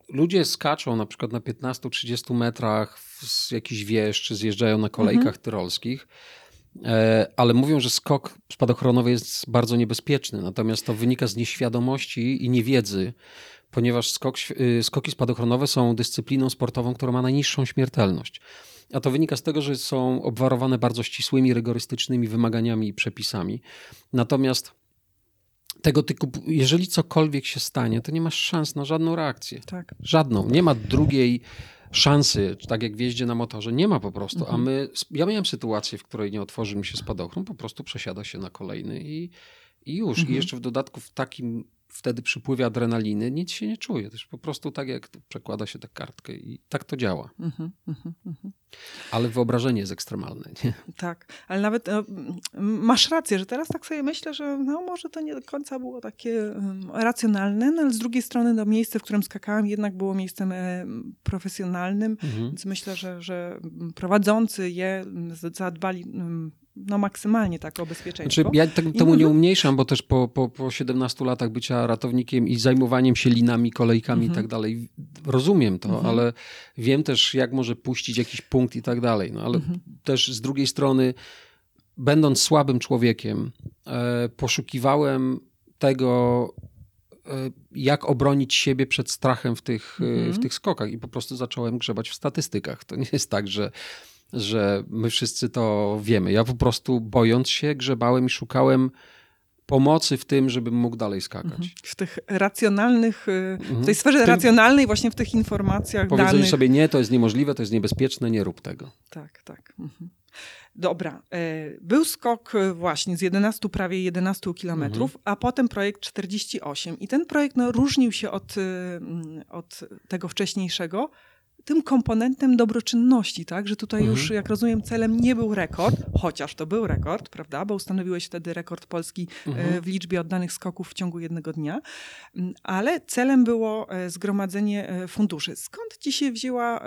ludzie skaczą na przykład na 15-30 metrach z jakichś wież, czy zjeżdżają na kolejkach mhm. tyrolskich, ale mówią, że skok spadochronowy jest bardzo niebezpieczny. Natomiast to wynika z nieświadomości i niewiedzy ponieważ skok, y, skoki spadochronowe są dyscypliną sportową, która ma najniższą śmiertelność. A to wynika z tego, że są obwarowane bardzo ścisłymi, rygorystycznymi wymaganiami i przepisami. Natomiast tego typu, jeżeli cokolwiek się stanie, to nie masz szans na żadną reakcję. Tak. Żadną. Nie ma drugiej szansy, tak jak w jeździe na motorze, nie ma po prostu. Mhm. A my, ja miałem sytuację, w której nie otworzy mi się spadochron, po prostu przesiada się na kolejny i, i już. Mhm. I jeszcze w dodatku w takim wtedy przypływie adrenaliny, nic się nie czuje. Po prostu tak, jak przekłada się tę kartkę i tak to działa. Mm-hmm, mm-hmm. Ale wyobrażenie jest ekstremalne. Nie? Tak, ale nawet no, masz rację, że teraz tak sobie myślę, że no, może to nie do końca było takie um, racjonalne, no, ale z drugiej strony no, miejsce, w którym skakałem jednak było miejscem e, profesjonalnym, więc myślę, że, że prowadzący je zadbali no maksymalnie tak o bezpieczeństwo. Znaczy, ja tak, temu nie umniejszam, bo też po, po, po 17 latach bycia ratownikiem i zajmowaniem się linami, kolejkami i mhm. tak dalej, rozumiem to, mhm. ale wiem też, jak może puścić jakiś punkt i tak dalej. No, ale mhm. też z drugiej strony, będąc słabym człowiekiem, e, poszukiwałem tego, e, jak obronić siebie przed strachem w tych, e, w tych skokach i po prostu zacząłem grzebać w statystykach. To nie jest tak, że że my wszyscy to wiemy. Ja po prostu bojąc się, grzebałem i szukałem pomocy w tym, żebym mógł dalej skakać. Mhm. W tych racjonalnych, y, w tej mhm. sferze tym, racjonalnej, właśnie w tych informacjach, Powiedzenie danych. sobie, nie, to jest niemożliwe, to jest niebezpieczne, nie rób tego. Tak, tak. Mhm. Dobra. E, był skok e, właśnie z 11, prawie 11 kilometrów, mhm. a potem projekt 48. I ten projekt no, różnił się od, y, mm, od tego wcześniejszego, tym komponentem dobroczynności, tak? Że tutaj mhm. już, jak rozumiem, celem nie był rekord, chociaż to był rekord, prawda? Bo ustanowiłeś wtedy rekord Polski e, mhm. w liczbie oddanych skoków w ciągu jednego dnia, mm, ale celem było e, zgromadzenie e, funduszy. Skąd ci się wzięła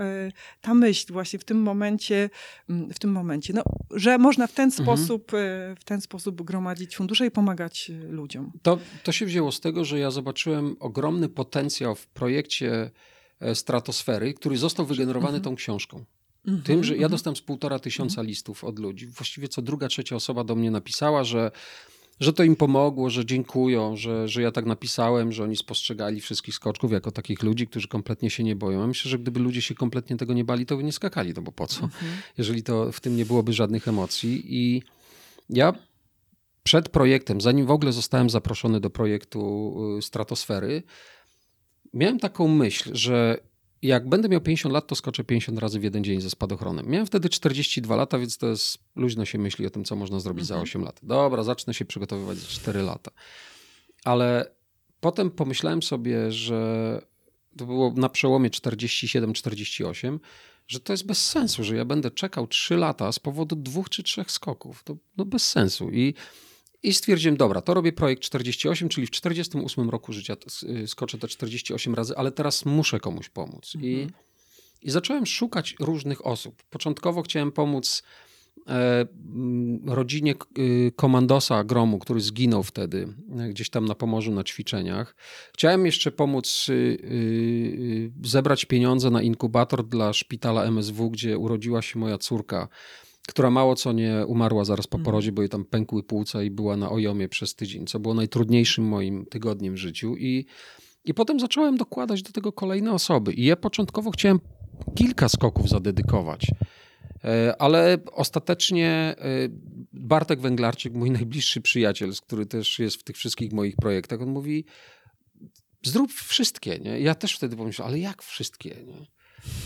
ta myśl właśnie w tym momencie, mm, w tym momencie, no, że można w ten mhm. sposób, w ten sposób gromadzić fundusze i pomagać ludziom? To, to się wzięło z tego, że ja zobaczyłem ogromny potencjał w projekcie stratosfery, który został wygenerowany mhm. tą książką. Mhm, Tym, że ja mhm. dostałem z półtora tysiąca listów od ludzi. Właściwie co druga, trzecia osoba do mnie napisała, że, że to im pomogło, że dziękują, że, że ja tak napisałem, że oni spostrzegali wszystkich skoczków jako takich ludzi, którzy kompletnie się nie boją. Ja myślę, że gdyby ludzie się kompletnie tego nie bali, to by nie skakali, no bo po co? Jeżeli to w tym nie byłoby żadnych emocji. I ja przed projektem, zanim w ogóle zostałem zaproszony do projektu y, Stratosfery, miałem taką myśl, że jak będę miał 50 lat, to skoczę 50 razy w jeden dzień ze spadochronem. Miałem wtedy 42 lata, więc to jest luźno się myśli o tym, co można zrobić za 8 lat. Dobra, zacznę się przygotowywać za 4 lata. Ale potem pomyślałem sobie, że to było na przełomie 47-48, że to jest bez sensu, że ja będę czekał 3 lata z powodu dwóch czy trzech skoków. To no bez sensu. I, I stwierdziłem, dobra, to robię projekt 48, czyli w 48 roku życia y, skoczę te 48 razy, ale teraz muszę komuś pomóc. Mhm. I, I zacząłem szukać różnych osób. Początkowo chciałem pomóc E, rodzinie y, komandosa Gromu, który zginął wtedy e, gdzieś tam na Pomorzu na ćwiczeniach. Chciałem jeszcze pomóc y, zebrać pieniądze na inkubator dla szpitala MSW, gdzie urodziła się moja córka, która mało co nie umarła zaraz po mhm. porodzie, bo jej tam pękły płuca i była na ojomie przez tydzień, co było najtrudniejszym moim tygodniem w życiu. I, i potem zacząłem dokładać do tego kolejne osoby. I ja początkowo chciałem kilka skoków zadedykować. E, ale ostatecznie e, Bartek Węglarczyk, mój *laughs* najbliższy przyjaciel, który też jest w tych wszystkich moich projektach, on mówi: Zrób wszystkie. Nie? Ja też wtedy pomyślałem, ale jak wszystkie? Nie?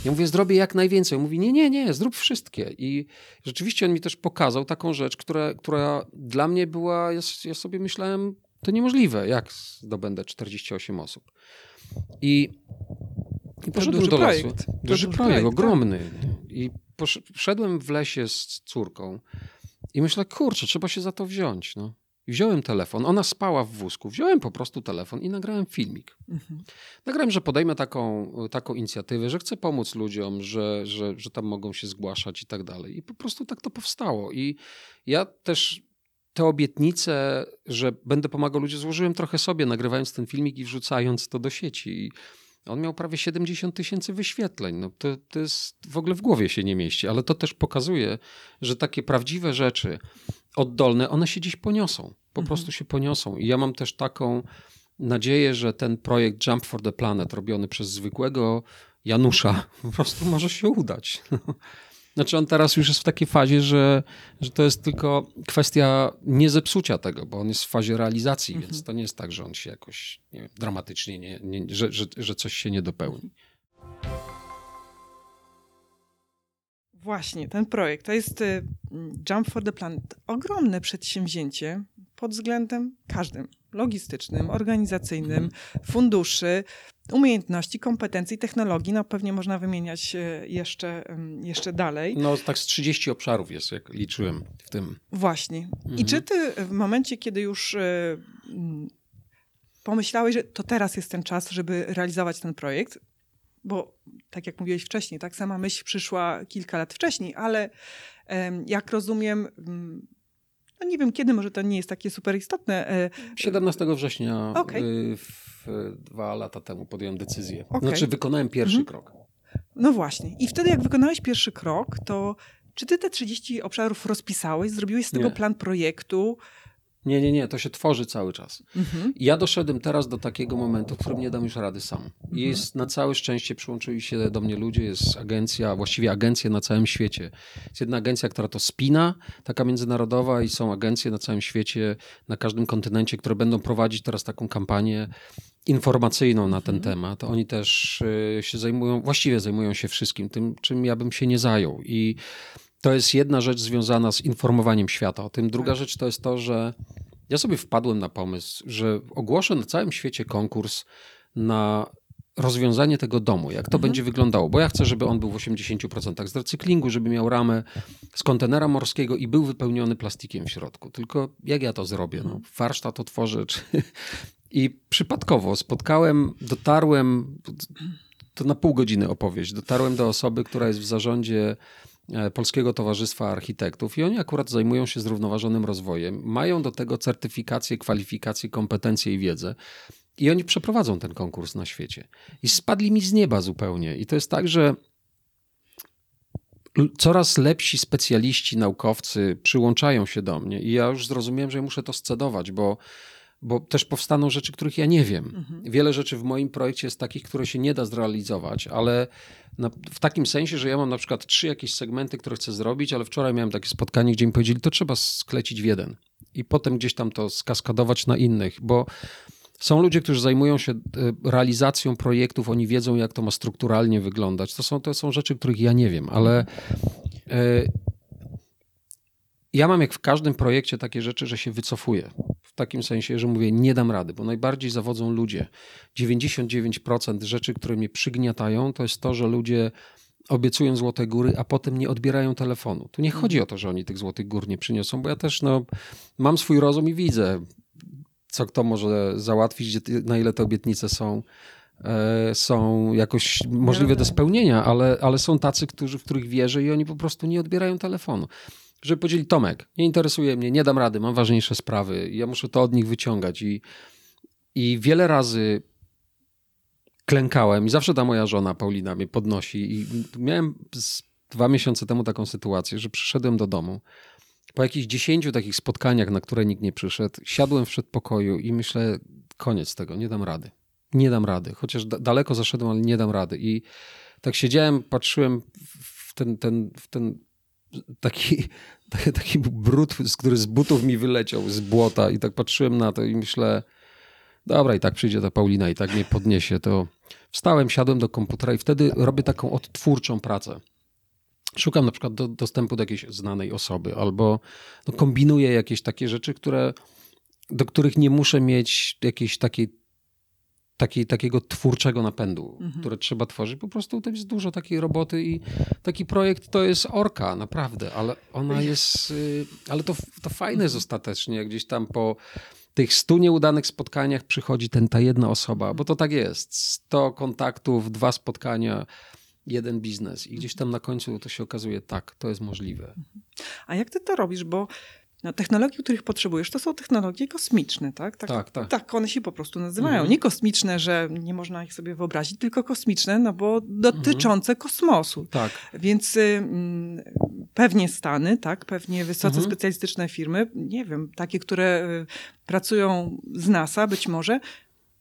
Ja mówię, zrobię jak najwięcej. On mówi, nie, nie, nie, zrób wszystkie. I rzeczywiście on mi też pokazał taką rzecz, która, która dla mnie była, ja, ja sobie myślałem, to niemożliwe, jak zdobędę 48 osób. I, i poszedłem do lasu. Projekt. Duży, duży projekt, projekt tak. ogromny. I poszedłem w lesie z córką i myślę, kurczę, trzeba się za to wziąć. No. I wziąłem telefon, ona spała w wózku, wziąłem po prostu telefon i nagrałem filmik. Mhm. Nagrałem, że podejmę taką, taką inicjatywę, że chcę pomóc ludziom, że, że, że tam mogą się zgłaszać i tak dalej. I po prostu tak to powstało. I ja też te obietnice, że będę pomagał ludziom, złożyłem trochę sobie, nagrywając ten filmik i wrzucając to do sieci. I on miał prawie 70 tysięcy wyświetleń. No to, to jest w ogóle w głowie się nie mieści, ale to też pokazuje, że takie prawdziwe rzeczy oddolne, one się dziś poniosą. Po mhm. prostu się poniosą. I ja mam też taką nadzieję, że ten projekt Jump for the Planet, robiony przez zwykłego Janusza, *laughs* po prostu może się udać. *laughs* Znaczy on teraz już jest w takiej fazie, że, że to jest tylko kwestia nie zepsucia tego, bo on jest w fazie realizacji, mhm. więc to nie jest tak, że on się jakoś wiem, dramatycznie, nie, nie, że, że, że coś się nie dopełni. Właśnie, ten projekt to jest y, Jump for the Planet. Ogromne przedsięwzięcie pod względem każdym logistycznym, organizacyjnym, funduszy, umiejętności, kompetencji, technologii. No pewnie można wymieniać e, jeszcze, jeszcze dalej. No tak z 30 obszarów jest, jak liczyłem w tym. Właśnie. Mhm. I czy ty w momencie, kiedy już e, pomyślałeś, że to teraz jest ten czas, żeby realizować ten projekt, bo tak jak mówiłeś wcześniej, tak sama myśl przyszła kilka lat wcześniej, ale jak rozumiem, no nie wiem kiedy, może to nie jest takie super istotne. 17 e, września okay. w, dwa lata temu podjąłem decyzję. Okay. Znaczy wykonałem pierwszy mhm. krok. No właśnie. I wtedy jak wykonałeś pierwszy krok, to czy ty te 30 obszarów rozpisałeś, zrobiłeś z tego nie. plan projektu? Nie, nie, nie, to się tworzy cały czas. Mhm. Ja doszedłem teraz do takiego momentu, w którym nie dam już rady sam. Mhm. Jest na całe szczęście przyłączyli się do mnie ludzie, jest agencja, właściwie agencje na całym świecie. Jest jedna agencja, która to spina, taka międzynarodowa i są agencje na całym świecie, na każdym kontynencie, które będą prowadzić teraz taką kampanię informacyjną na ten mhm. temat. Oni też y, się zajmują, właściwie zajmują się wszystkim tym, czym ja bym się nie zajął. I to jest jedna rzecz związana z informowaniem świata o tym. Druga tak. rzecz to jest to, że ja sobie wpadłem na pomysł, że ogłoszę na całym świecie konkurs na rozwiązanie tego domu, jak to mhm. będzie wyglądało, bo ja chcę, żeby on był w 80% z recyklingu, żeby miał ramę z kontenera morskiego i był wypełniony plastikiem w środku. Tylko jak ja to zrobię? No, mhm. warsztat otworzę. Czy... *laughs* I przypadkowo spotkałem, dotarłem, to na pół godziny opowieść, dotarłem do osoby, która jest w zarządzie Polskiego Towarzystwa Architektów i oni akurat zajmują się zrównoważonym rozwojem. Mają do tego certyfikacje, kwalifikacje, kompetencje i wiedzę. I oni przeprowadzą ten konkurs na świecie. I spadli mi z nieba zupełnie. I to jest tak, że coraz lepsi specjaliści, naukowcy przyłączają się do mnie i ja już zrozumiałem, że muszę to scedować, bo bo też powstaną rzeczy, których ja nie wiem. Mhm. Wiele rzeczy w moim projekcie jest takich, które się nie da zrealizować, ale na, w takim sensie, że ja mam na przykład trzy jakieś segmenty, które chcę zrobić, ale wczoraj miałem takie spotkanie, gdzie mi powiedzieli, to trzeba sklecić w jeden i potem gdzieś tam to skaskadować na innych, bo Są ludzie, którzy zajmują się e, realizacją projektów, oni wiedzą, jak to ma strukturalnie wyglądać. To są, to są rzeczy, których ja nie wiem, ale e, ja mam jak w każdym projekcie takie rzeczy, że się wycofuję. W takim sensie, że mówię, nie dam rady, bo najbardziej zawodzą ludzie. 99% rzeczy, które mnie przygniatają, to jest to, że ludzie obiecują złote góry, a potem nie odbierają telefonu. Tu nie chodzi o to, że oni tych złotych gór nie przyniosą, bo ja też no, mam swój rozum i widzę, co kto może załatwić, na ile te obietnice są, e, są jakoś możliwe do spełnienia, ale, ale są tacy, którzy, w których wierzę i oni po prostu nie odbierają telefonu. Żeby powiedzieli, Tomek, nie interesuje mnie, nie dam rady, mam ważniejsze sprawy, ja muszę to od nich wyciągać i, i wiele razy klękałem i zawsze ta moja żona Paulina mnie podnosi i miałem dwa miesiące temu taką sytuację, że przyszedłem do domu po jakichś dziesięciu takich spotkaniach, na które nikt nie przyszedł, siadłem w przedpokoju i myślę, koniec tego, nie dam rady. Nie dam rady. Chociaż daleko zaszedłem, ale nie dam rady. I tak siedziałem, patrzyłem w ten, ten, w ten taki, taki brud, który z butów mi wyleciał, z błota i tak patrzyłem na to i myślę, dobra, i tak przyjdzie ta Paulina i tak mnie podniesie, to wstałem, siadłem do komputera i wtedy robię taką odtwórczą pracę. Szukam na przykład do, dostępu do jakiejś znanej osoby albo no, kombinuję jakieś takie rzeczy, które, do których nie muszę mieć jakiejś takiej, takiej, takiego twórczego napędu, mhm. które trzeba tworzyć. Po prostu to jest dużo takiej roboty i taki projekt to jest orka, naprawdę, ale ona jest, y, ale to, to fajne jest ostatecznie, jak gdzieś tam po tych stu nieudanych spotkaniach przychodzi ten, ta jedna osoba, bo to tak jest. Sto kontaktów, dwa spotkania, jeden biznes. I gdzieś tam na końcu to się okazuje, tak, to jest możliwe. A jak ty to robisz? Bo no, technologie, których potrzebujesz, to są technologie kosmiczne, tak? Tak, tak. Tak, tak one się po prostu nazywają. Mhm. Nie kosmiczne, że nie można ich sobie wyobrazić, tylko kosmiczne, no bo dotyczące mhm. kosmosu. Tak. Więc pewnie Stany, tak? Pewnie wysoce mhm. specjalistyczne firmy, nie wiem, takie, które y, pracują z NASA być może.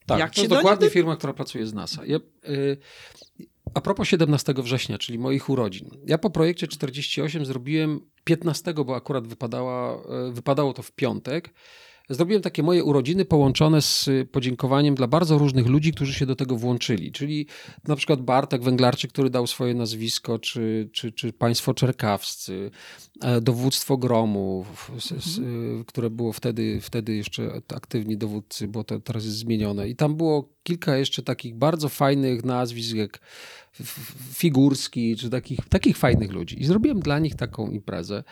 Tak, Jak to jest dokładnie firma, która pracuje z NASA. Ja, y, a propos 17 września, czyli moich urodzin. Ja po projekcie 48 zrobiłem 15, bo akurat wypadała, e, wypadało to w piątek. Zrobiłem takie moje urodziny połączone z podziękowaniem dla bardzo różnych ludzi, którzy się do tego włączyli. Czyli na przykład Bartek Węglarczyk, który dał swoje nazwisko, czy, czy, czy państwo czerkawscy, e, dowództwo Gromu, mhm. które było wtedy, wtedy jeszcze aktywni dowódcy, bo to teraz jest zmienione. I tam było kilka jeszcze takich bardzo fajnych nazwisk, jak Figurski, czy takich, takich fajnych ludzi. I zrobiłem dla nich taką imprezę.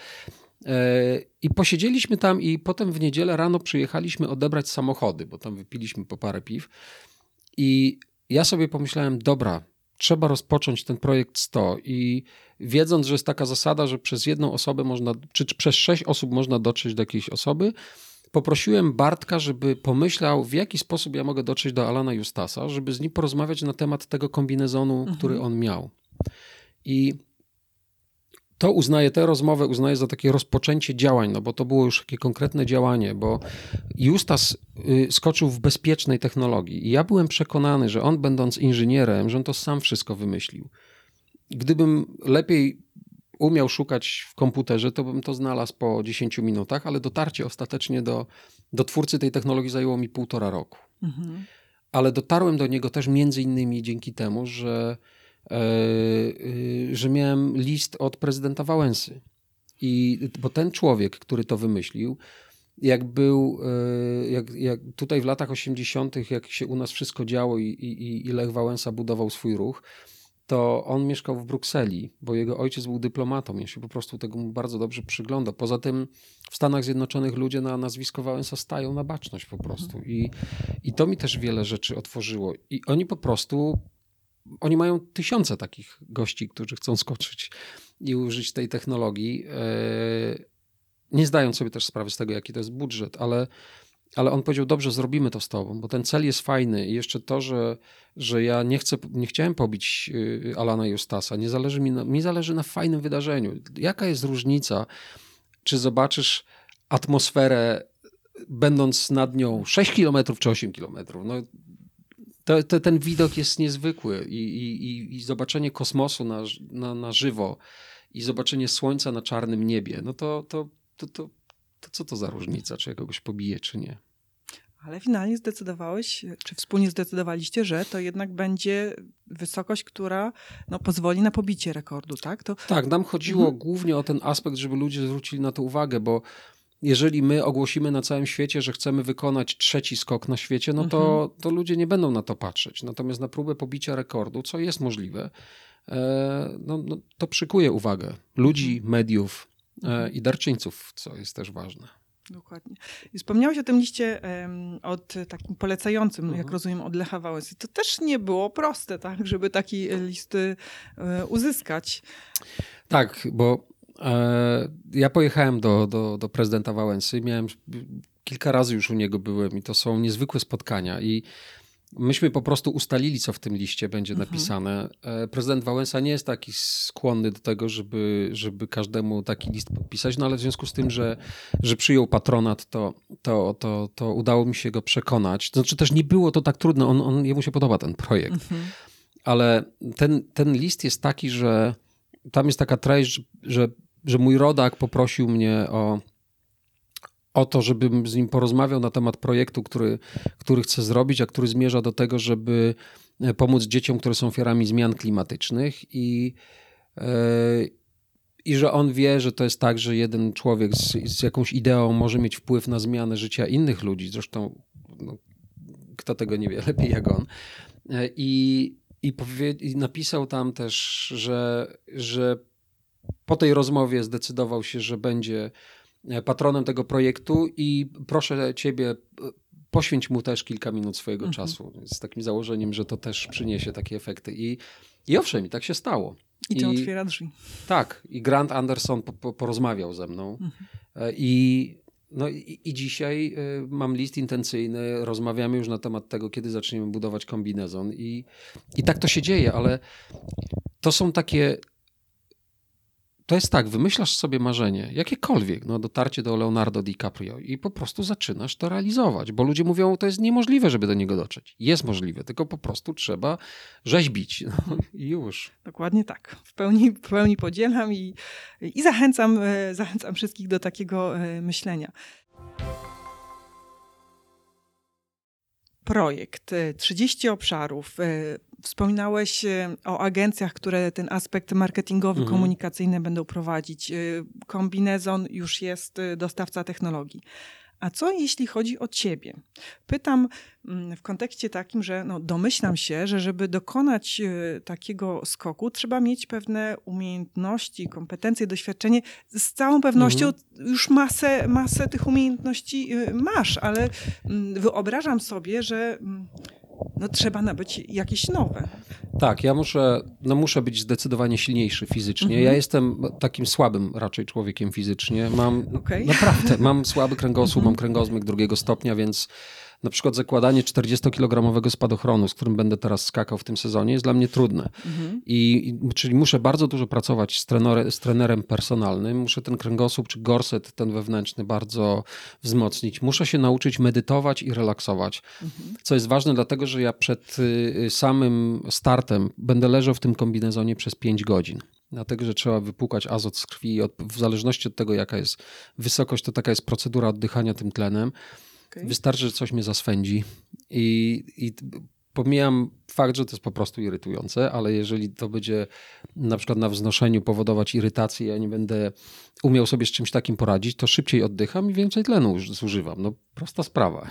E, I posiedzieliśmy tam i potem w niedzielę rano przyjechaliśmy odebrać samochody, bo tam wypiliśmy po parę piw. I ja sobie pomyślałem, dobra, trzeba rozpocząć ten projekt 100 i wiedząc, że jest taka zasada, że przez jedną osobę można, czy, czy przez sześć osób można dotrzeć do jakiejś osoby, poprosiłem Bartka, żeby pomyślał, w jaki sposób ja mogę dotrzeć do Alana Justasa, żeby z nim porozmawiać na temat tego kombinezonu, mhm. który on miał. I to uznaję, tę rozmowę uznaję za takie rozpoczęcie działań, no bo to było już takie konkretne działanie, bo Justas y, skoczył w bezpiecznej technologii i ja byłem przekonany, że on będąc inżynierem, że on to sam wszystko wymyślił. Gdybym lepiej umiał szukać w komputerze, to bym to znalazł po 10 minutach, ale dotarcie ostatecznie do, do twórcy tej technologii zajęło mi półtora roku. Mhm. Ale dotarłem do niego też między innymi dzięki temu, że, że miałem list od prezydenta Wałęsy. I, bo ten człowiek, który to wymyślił, jak był, e, jak, jak tutaj w latach 80., jak się u nas wszystko działo i, i, i Lech Wałęsa budował swój ruch, to on mieszkał w Brukseli, bo jego ojciec był dyplomatą. Ja się po prostu tego bardzo dobrze przyglądał. Poza tym w Stanach Zjednoczonych ludzie na nazwisko Wałęsa stają na baczność po prostu. I, I to mi też wiele rzeczy otworzyło. I oni po prostu, oni mają tysiące takich gości, którzy chcą skoczyć i użyć tej technologii, e, nie zdając sobie też sprawy z tego, jaki to jest budżet, ale ale on powiedział, dobrze, zrobimy to z tobą, bo ten cel jest fajny i jeszcze to, że, że ja nie chcę, nie chciałem pobić y, Alana Justasa, nie zależy mi, na, mi zależy na fajnym wydarzeniu. Jaka jest różnica, czy zobaczysz atmosferę będąc nad nią 6 km czy 8 km? No, to, to, ten widok jest niezwykły i, i, i zobaczenie kosmosu na, na, na żywo i zobaczenie słońca na czarnym niebie, no to, to, to, to to co to za różnica, czy ja kogoś pobiję, czy nie? Ale finalnie zdecydowałeś, czy wspólnie zdecydowaliście, że to jednak będzie wysokość, która no, pozwoli na pobicie rekordu, tak? To... Tak, nam chodziło mhm. głównie o ten aspekt, żeby ludzie zwrócili na to uwagę, bo jeżeli my ogłosimy na całym świecie, że chcemy wykonać trzeci skok na świecie, no to, mhm. to ludzie nie będą na to patrzeć. Natomiast na próbę pobicia rekordu, co jest możliwe, e, no, no, to przykuje uwagę ludzi, mhm. mediów e, mhm. i darczyńców, co jest też ważne. Dokładnie. I wspomniałeś o tym liście um, od takim polecającym, mhm. jak rozumiem, od Lecha Wałęsy. To też nie było proste, tak, żeby taki list e, uzyskać. Tak, bo ja pojechałem do, do, do prezydenta Wałęsy. Miałem kilka razy już u niego byłem i to są niezwykłe spotkania i Myśmy po prostu ustalili, co w tym liście będzie mhm. napisane. E, prezydent Wałęsa nie jest taki skłonny do tego, żeby, żeby każdemu taki list podpisać, no ale w związku z tym, że, że przyjął patronat, to, to, to, to udało mi się go przekonać. To znaczy też nie było to tak trudne, on, on, jemu się podoba ten projekt. Mhm. Ale ten, ten list jest taki, że tam jest taka treść, że, że mój rodak poprosił mnie o o to, żebym z nim porozmawiał na temat projektu, który, który chcę zrobić, a który zmierza do tego, żeby e, pomóc dzieciom, które są ofiarami zmian klimatycznych i, yy, i że on wie, że to jest tak, że jeden człowiek z, z jakąś ideą może mieć wpływ na zmianę życia innych ludzi. Zresztą no, kto tego nie wie *laughs* lepiej jak on. E, I, i, powie, i napisał tam też, że, że po tej rozmowie zdecydował się, że będzie E, patronem tego projektu i proszę ciebie, e, poświęć mu też kilka minut swojego mhm. czasu. Z takim założeniem, że to też przyniesie takie efekty. I, i owszem, i tak się stało. I to I, otwiera drzwi. Tak, i Grant Anderson po, po, porozmawiał ze mną. Mhm. E, I, no i, i, dzisiaj mam list intencyjny, rozmawiamy już na temat tego, kiedy zaczniemy budować kombinezon. I, I tak to się dzieje, ale to są takie to jest tak, wymyślasz sobie marzenie, jakiekolwiek, no dotarcie do Leonardo DiCaprio i po prostu zaczynasz to realizować, bo ludzie mówią, to jest niemożliwe, żeby do niego dotrzeć. Jest możliwe, tylko po prostu trzeba rzeźbić *laughs* no, i już. Dokładnie tak. W pełni, w pełni podzielam i, i zachęcam, e, zachęcam wszystkich do takiego e, myślenia. projekt, 30 y, obszarów. Y, wspominałeś y, o agencjach, które ten aspekt marketingowy, mhm. komunikacyjny będą prowadzić. Kombinezon już jest dostawca technologii. A co jeśli chodzi o ciebie? Pytam mm, w kontekście takim, że no, domyślam się, że żeby dokonać takiego skoku, trzeba mieć pewne umiejętności, kompetencje, doświadczenie. Z całą pewnością mhm. już masę, masę tych umiejętności masz, ale mm, wyobrażam sobie, że mm, no, trzeba nabyć jakieś nowe. Tak, ja muszę, no muszę być zdecydowanie silniejszy fizycznie. Mhm. Ja jestem takim słabym raczej człowiekiem fizycznie. Mam okay. naprawdę, mam słaby kręgosłup, mhm. mam kręgozmyk drugiego stopnia, więc na przykład zakładanie 40-kilogramowego spadochronu, z którym będę teraz skakał w tym sezonie, jest dla mnie trudne. Mhm. I, czyli muszę bardzo dużo pracować z, z trenerem personalnym, muszę ten kręgosłup czy gorset, ten wewnętrzny bardzo wzmocnić. Muszę się nauczyć medytować i relaksować, mhm. co jest ważne, dlatego że ja przed y, samym startem będę leżał w tym kombinezonie przez 5 godzin dlatego że trzeba wypłukać azot z krwi. w zależności od tego, jaka jest wysokość, to taka jest procedura oddychania tym tlenem. Okay. Wystarczy, że coś mnie zaswędzi i, i pomijam fakt, że to jest po prostu irytujące, ale jeżeli to będzie na przykład na wznoszeniu powodować irytację, ja nie będę umiał sobie z czymś takim poradzić, to szybciej oddycham i więcej tlenu zużywam. No prosta sprawa.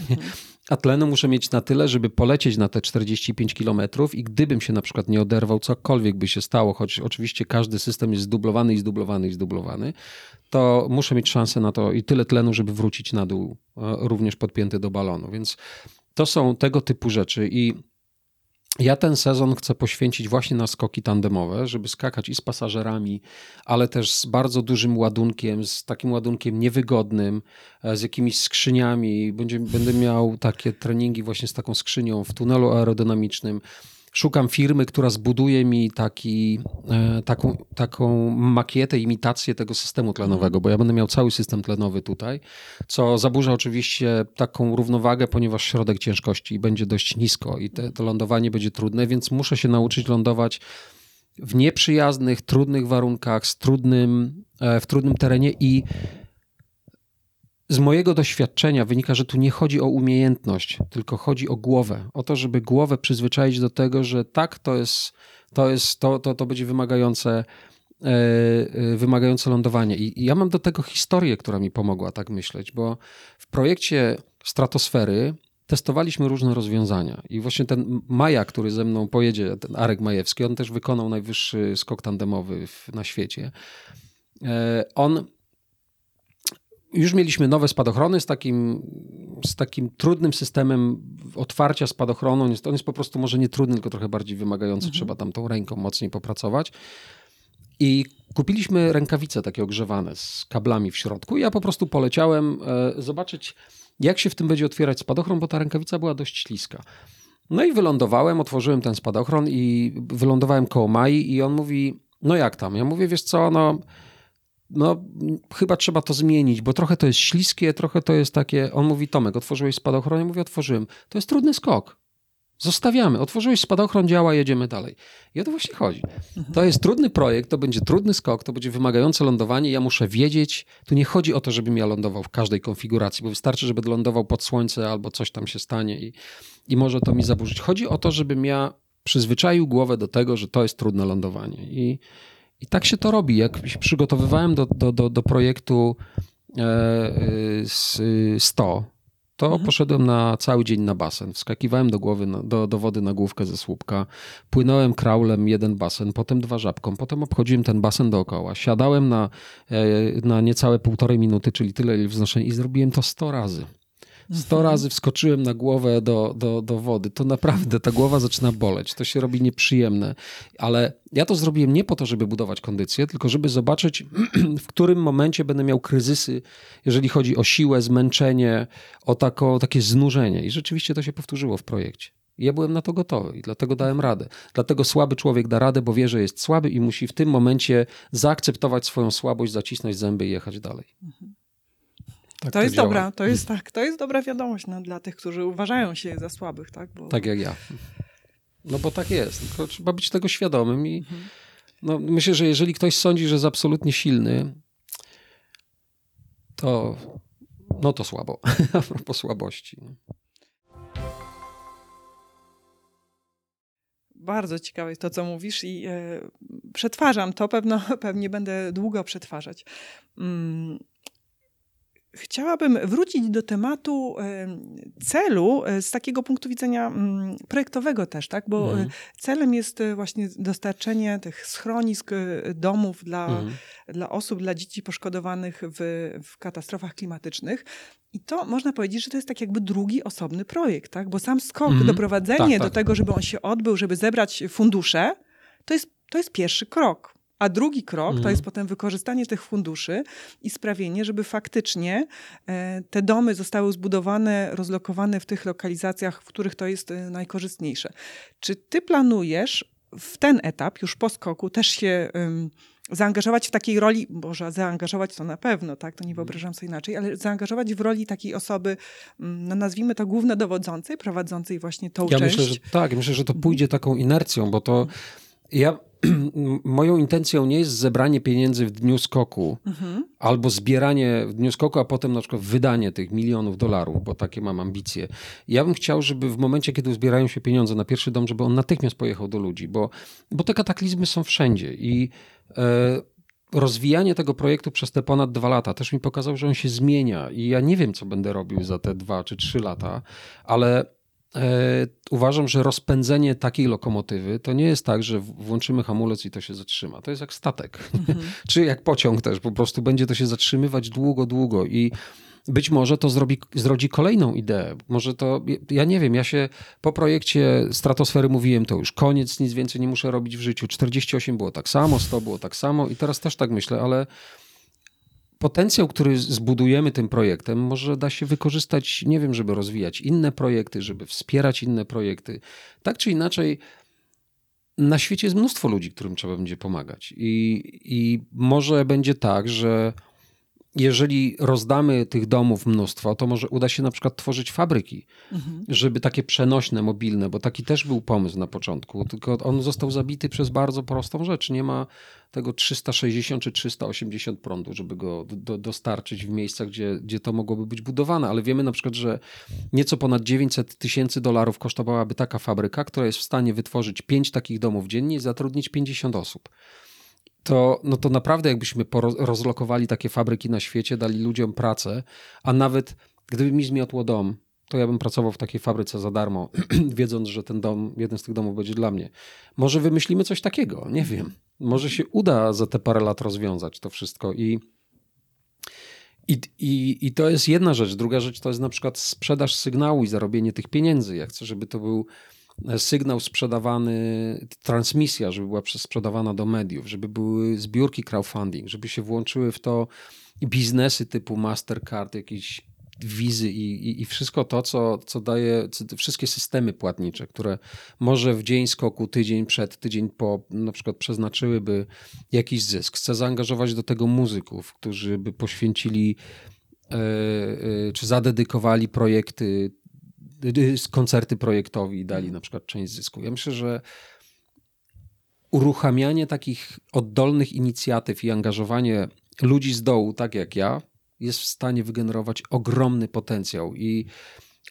A tlenu muszę mieć na tyle, żeby polecieć na te 45 kilometrów i gdybym się na przykład nie oderwał, cokolwiek by się stało, choć oczywiście każdy system jest zdublowany i zdublowany i zdublowany, to muszę mieć szansę na to i tyle tlenu, żeby wrócić na dół, e, również podpięty do balonu. Więc to są tego typu rzeczy i ja ten sezon chcę poświęcić właśnie na skoki tandemowe, żeby skakać i z pasażerami, ale też z bardzo dużym ładunkiem, z takim ładunkiem niewygodnym, e, z jakimiś skrzyniami. Będzie, będę miał takie treningi właśnie z taką skrzynią w tunelu aerodynamicznym szukam firmy, która zbuduje mi taki, e, taką, taką makietę, imitację tego systemu tlenowego, bo ja będę miał cały system tlenowy tutaj, co zaburza oczywiście taką równowagę, ponieważ środek ciężkości będzie dość nisko i te, to lądowanie będzie trudne, więc muszę się nauczyć lądować w nieprzyjaznych, trudnych warunkach, z trudnym, e, w trudnym terenie i z mojego doświadczenia wynika, że tu nie chodzi o umiejętność, tylko chodzi o głowę. O to, żeby głowę przyzwyczaić do tego, że tak, to jest, to, jest, to, to, to będzie wymagające, e, e, wymagające lądowanie. I, I ja mam do tego historię, która mi pomogła tak myśleć, bo w projekcie stratosfery testowaliśmy różne rozwiązania. I właśnie ten Maja, który ze mną pojedzie, ten Arek Majewski, on też wykonał najwyższy skok tandemowy w, na świecie. E, on już mieliśmy nowe spadochrony z takim, z takim trudnym systemem otwarcia spadochronu. On jest, on jest po prostu może nie trudny, tylko trochę bardziej wymagający. Mhm. Trzeba tam tą ręką mocniej popracować. I kupiliśmy rękawice takie ogrzewane z kablami w środku. I ja po prostu poleciałem e, zobaczyć, jak się w tym będzie otwierać spadochron, bo ta rękawica była dość śliska. No i wylądowałem, otworzyłem ten spadochron i wylądowałem koło Mai i on mówi, no jak tam? Ja mówię, wiesz co, no no chyba trzeba to zmienić, bo trochę to jest śliskie, trochę to jest takie... On mówi, Tomek, otworzyłeś spadochron? Ja mówię, otworzyłem. To jest trudny skok. Zostawiamy. Otworzyłeś spadochron, działa, jedziemy dalej. I o to właśnie chodzi. To jest trudny projekt, to będzie trudny skok, to będzie wymagające lądowanie. Ja muszę wiedzieć, tu nie chodzi o to, żebym ja lądował w każdej konfiguracji, bo wystarczy, żeby lądował pod słońce albo coś tam się stanie i, i może to mi zaburzyć. Chodzi o to, żebym ja przyzwyczaił głowę do tego, że to jest trudne lądowanie. I, i tak się to robi. Jak się przygotowywałem do, do, do, do projektu e, 100, to mhm. poszedłem na cały dzień na basen. Wskakiwałem do, głowy, do, do wody na główkę ze słupka, płynąłem kraulem jeden basen, potem dwa żabką, potem obchodziłem ten basen dookoła. Siadałem na, e, na niecałe półtorej minuty, czyli tyle ile wznoszenia i zrobiłem to 100 razy. Sto mhm. razy wskoczyłem na głowę do, do, do wody. To naprawdę ta głowa zaczyna boleć. To się robi nieprzyjemne. Ale ja to zrobiłem nie po to, żeby budować kondycję, tylko żeby zobaczyć, *clears throat* w którym momencie będę miał kryzysy, jeżeli chodzi o siłę, zmęczenie, o tako, takie znużenie. I rzeczywiście to się powtórzyło w projekcie. ja byłem na to gotowy i dlatego dałem radę. Dlatego słaby człowiek da radę, bo wie, że jest słaby i musi w tym momencie zaakceptować swoją słabość, zacisnąć zęby i jechać dalej. Mhm. Tak to, to jest działa. dobra, to jest tak, to jest dobra wiadomość no, dla tych, którzy uważają się za słabych, tak? Bo... Tak jak ja. No bo tak jest, tylko trzeba być tego świadomym i mhm. no, myślę, że jeżeli ktoś sądzi, że jest absolutnie silny, to no to słabo, *laughs* a propos słabości. No. Bardzo ciekawe jest to, co mówisz i e, przetwarzam to, pewno, *laughs* pewnie będę długo przetwarzać. Mm Chciałabym wrócić do tematu celu e, z takiego punktu widzenia mm, projektowego też, tak? Bo mhm. celem jest e, właśnie dostarczenie tych schronisk, e, domów dla, mhm. dla osób, dla dzieci poszkodowanych w, w katastrofach klimatycznych. I to można powiedzieć, że to jest tak jakby drugi osobny projekt, tak? Bo sam skok, mhm. doprowadzenie tak, tak. do tego, żeby on się odbył, żeby zebrać fundusze, to jest, to jest pierwszy krok. A drugi krok mhm. to jest potem wykorzystanie tych funduszy i sprawienie, żeby faktycznie e, te domy zostały zbudowane, rozlokowane w tych lokalizacjach, w których to jest e, najkorzystniejsze. Czy ty planujesz w ten etap, już po skoku, też się zaangażować w takiej roli, może zaangażować to na pewno, tak, to nie mhm. wyobrażam sobie inaczej, ale zaangażować w roli takiej osoby, no nazwijmy to głównodowodzącej, prowadzącej właśnie tą ja część. Myślę, że tak, myślę, że to pójdzie taką inercją, bo to mhm. ja *clears throat* moją intencją nie jest zebranie pieniędzy w dniu skoku mhm. albo zbieranie w dniu skoku, a potem na przykład wydanie tych milionów dolarów, bo takie mam ambicje. Ja bym chciał, żeby w momencie, kiedy zbierają się pieniądze na pierwszy dom, żeby on natychmiast pojechał do ludzi, bo, bo te kataklizmy są wszędzie i e, rozwijanie tego projektu przez te ponad dwa lata też mi pokazał, że on się zmienia i ja nie wiem, co będę robił za te dwa czy trzy lata, ale uważam, że rozpędzenie takiej lokomotywy to nie jest tak, że włączymy hamulec i to się zatrzyma. To jest jak statek, mhm. *laughs* czy jak pociąg też. Po prostu będzie to się zatrzymywać długo, długo i być może to zrobi, zrodzi kolejną ideę. Może to, ja nie wiem, ja się po projekcie Stratosfery mówiłem, to już koniec, nic więcej nie muszę robić w życiu. 48 było tak samo, 100 było tak samo i teraz też tak myślę, ale potencjał, który zbudujemy tym projektem, może da się wykorzystać, nie wiem, żeby rozwijać inne projekty, żeby wspierać inne projekty. Tak czy inaczej, na świecie jest mnóstwo ludzi, którym trzeba będzie pomagać. I, i może będzie tak, że jeżeli rozdamy tych domów mnóstwo, to może uda się na przykład tworzyć fabryki, mhm. żeby takie przenośne, mobilne, bo taki też był pomysł na początku, tylko on został zabity przez bardzo prostą rzecz. Nie ma tego 360 czy 380 prądu, żeby go do, dostarczyć w miejscach, gdzie, gdzie to mogłoby być budowane, ale wiemy na przykład, że nieco ponad 900 tysięcy dolarów kosztowałaby taka fabryka, która jest w stanie wytworzyć 5 takich domów dziennie i zatrudnić 50 osób to, no to naprawdę jakbyśmy rozlokowali takie fabryki na świecie, dali ludziom pracę, a nawet gdyby mi zmiotło dom, to ja bym pracował w takiej fabryce za darmo, *clears throat* wiedząc, że ten dom, jeden z tych domów będzie dla mnie. Może wymyślimy coś takiego, nie wiem. Może się uda za te parę lat rozwiązać to wszystko i i, i, I to jest jedna rzecz. Druga rzecz to jest na przykład sprzedaż sygnału i zarobienie tych pieniędzy. Ja chcę, żeby to był sygnał sprzedawany, transmisja, żeby była sprzedawana do mediów, żeby były zbiórki crowdfunding, żeby się włączyły w to biznesy typu Mastercard, jakieś wizy i, i, i, wszystko to, co, co daje, wszystkie systemy płatnicze, które może w dzień skoku, tydzień przed, tydzień po, na przykład przeznaczyłyby jakiś zysk. Chcę zaangażować do tego muzyków, którzy by poświęcili e, e, czy zadedykowali projekty koncerty projektowi i dali mhm. na przykład część zysku. Ja myślę, że uruchamianie takich oddolnych inicjatyw i angażowanie ludzi z dołu, tak jak ja, jest w stanie wygenerować ogromny potencjał. I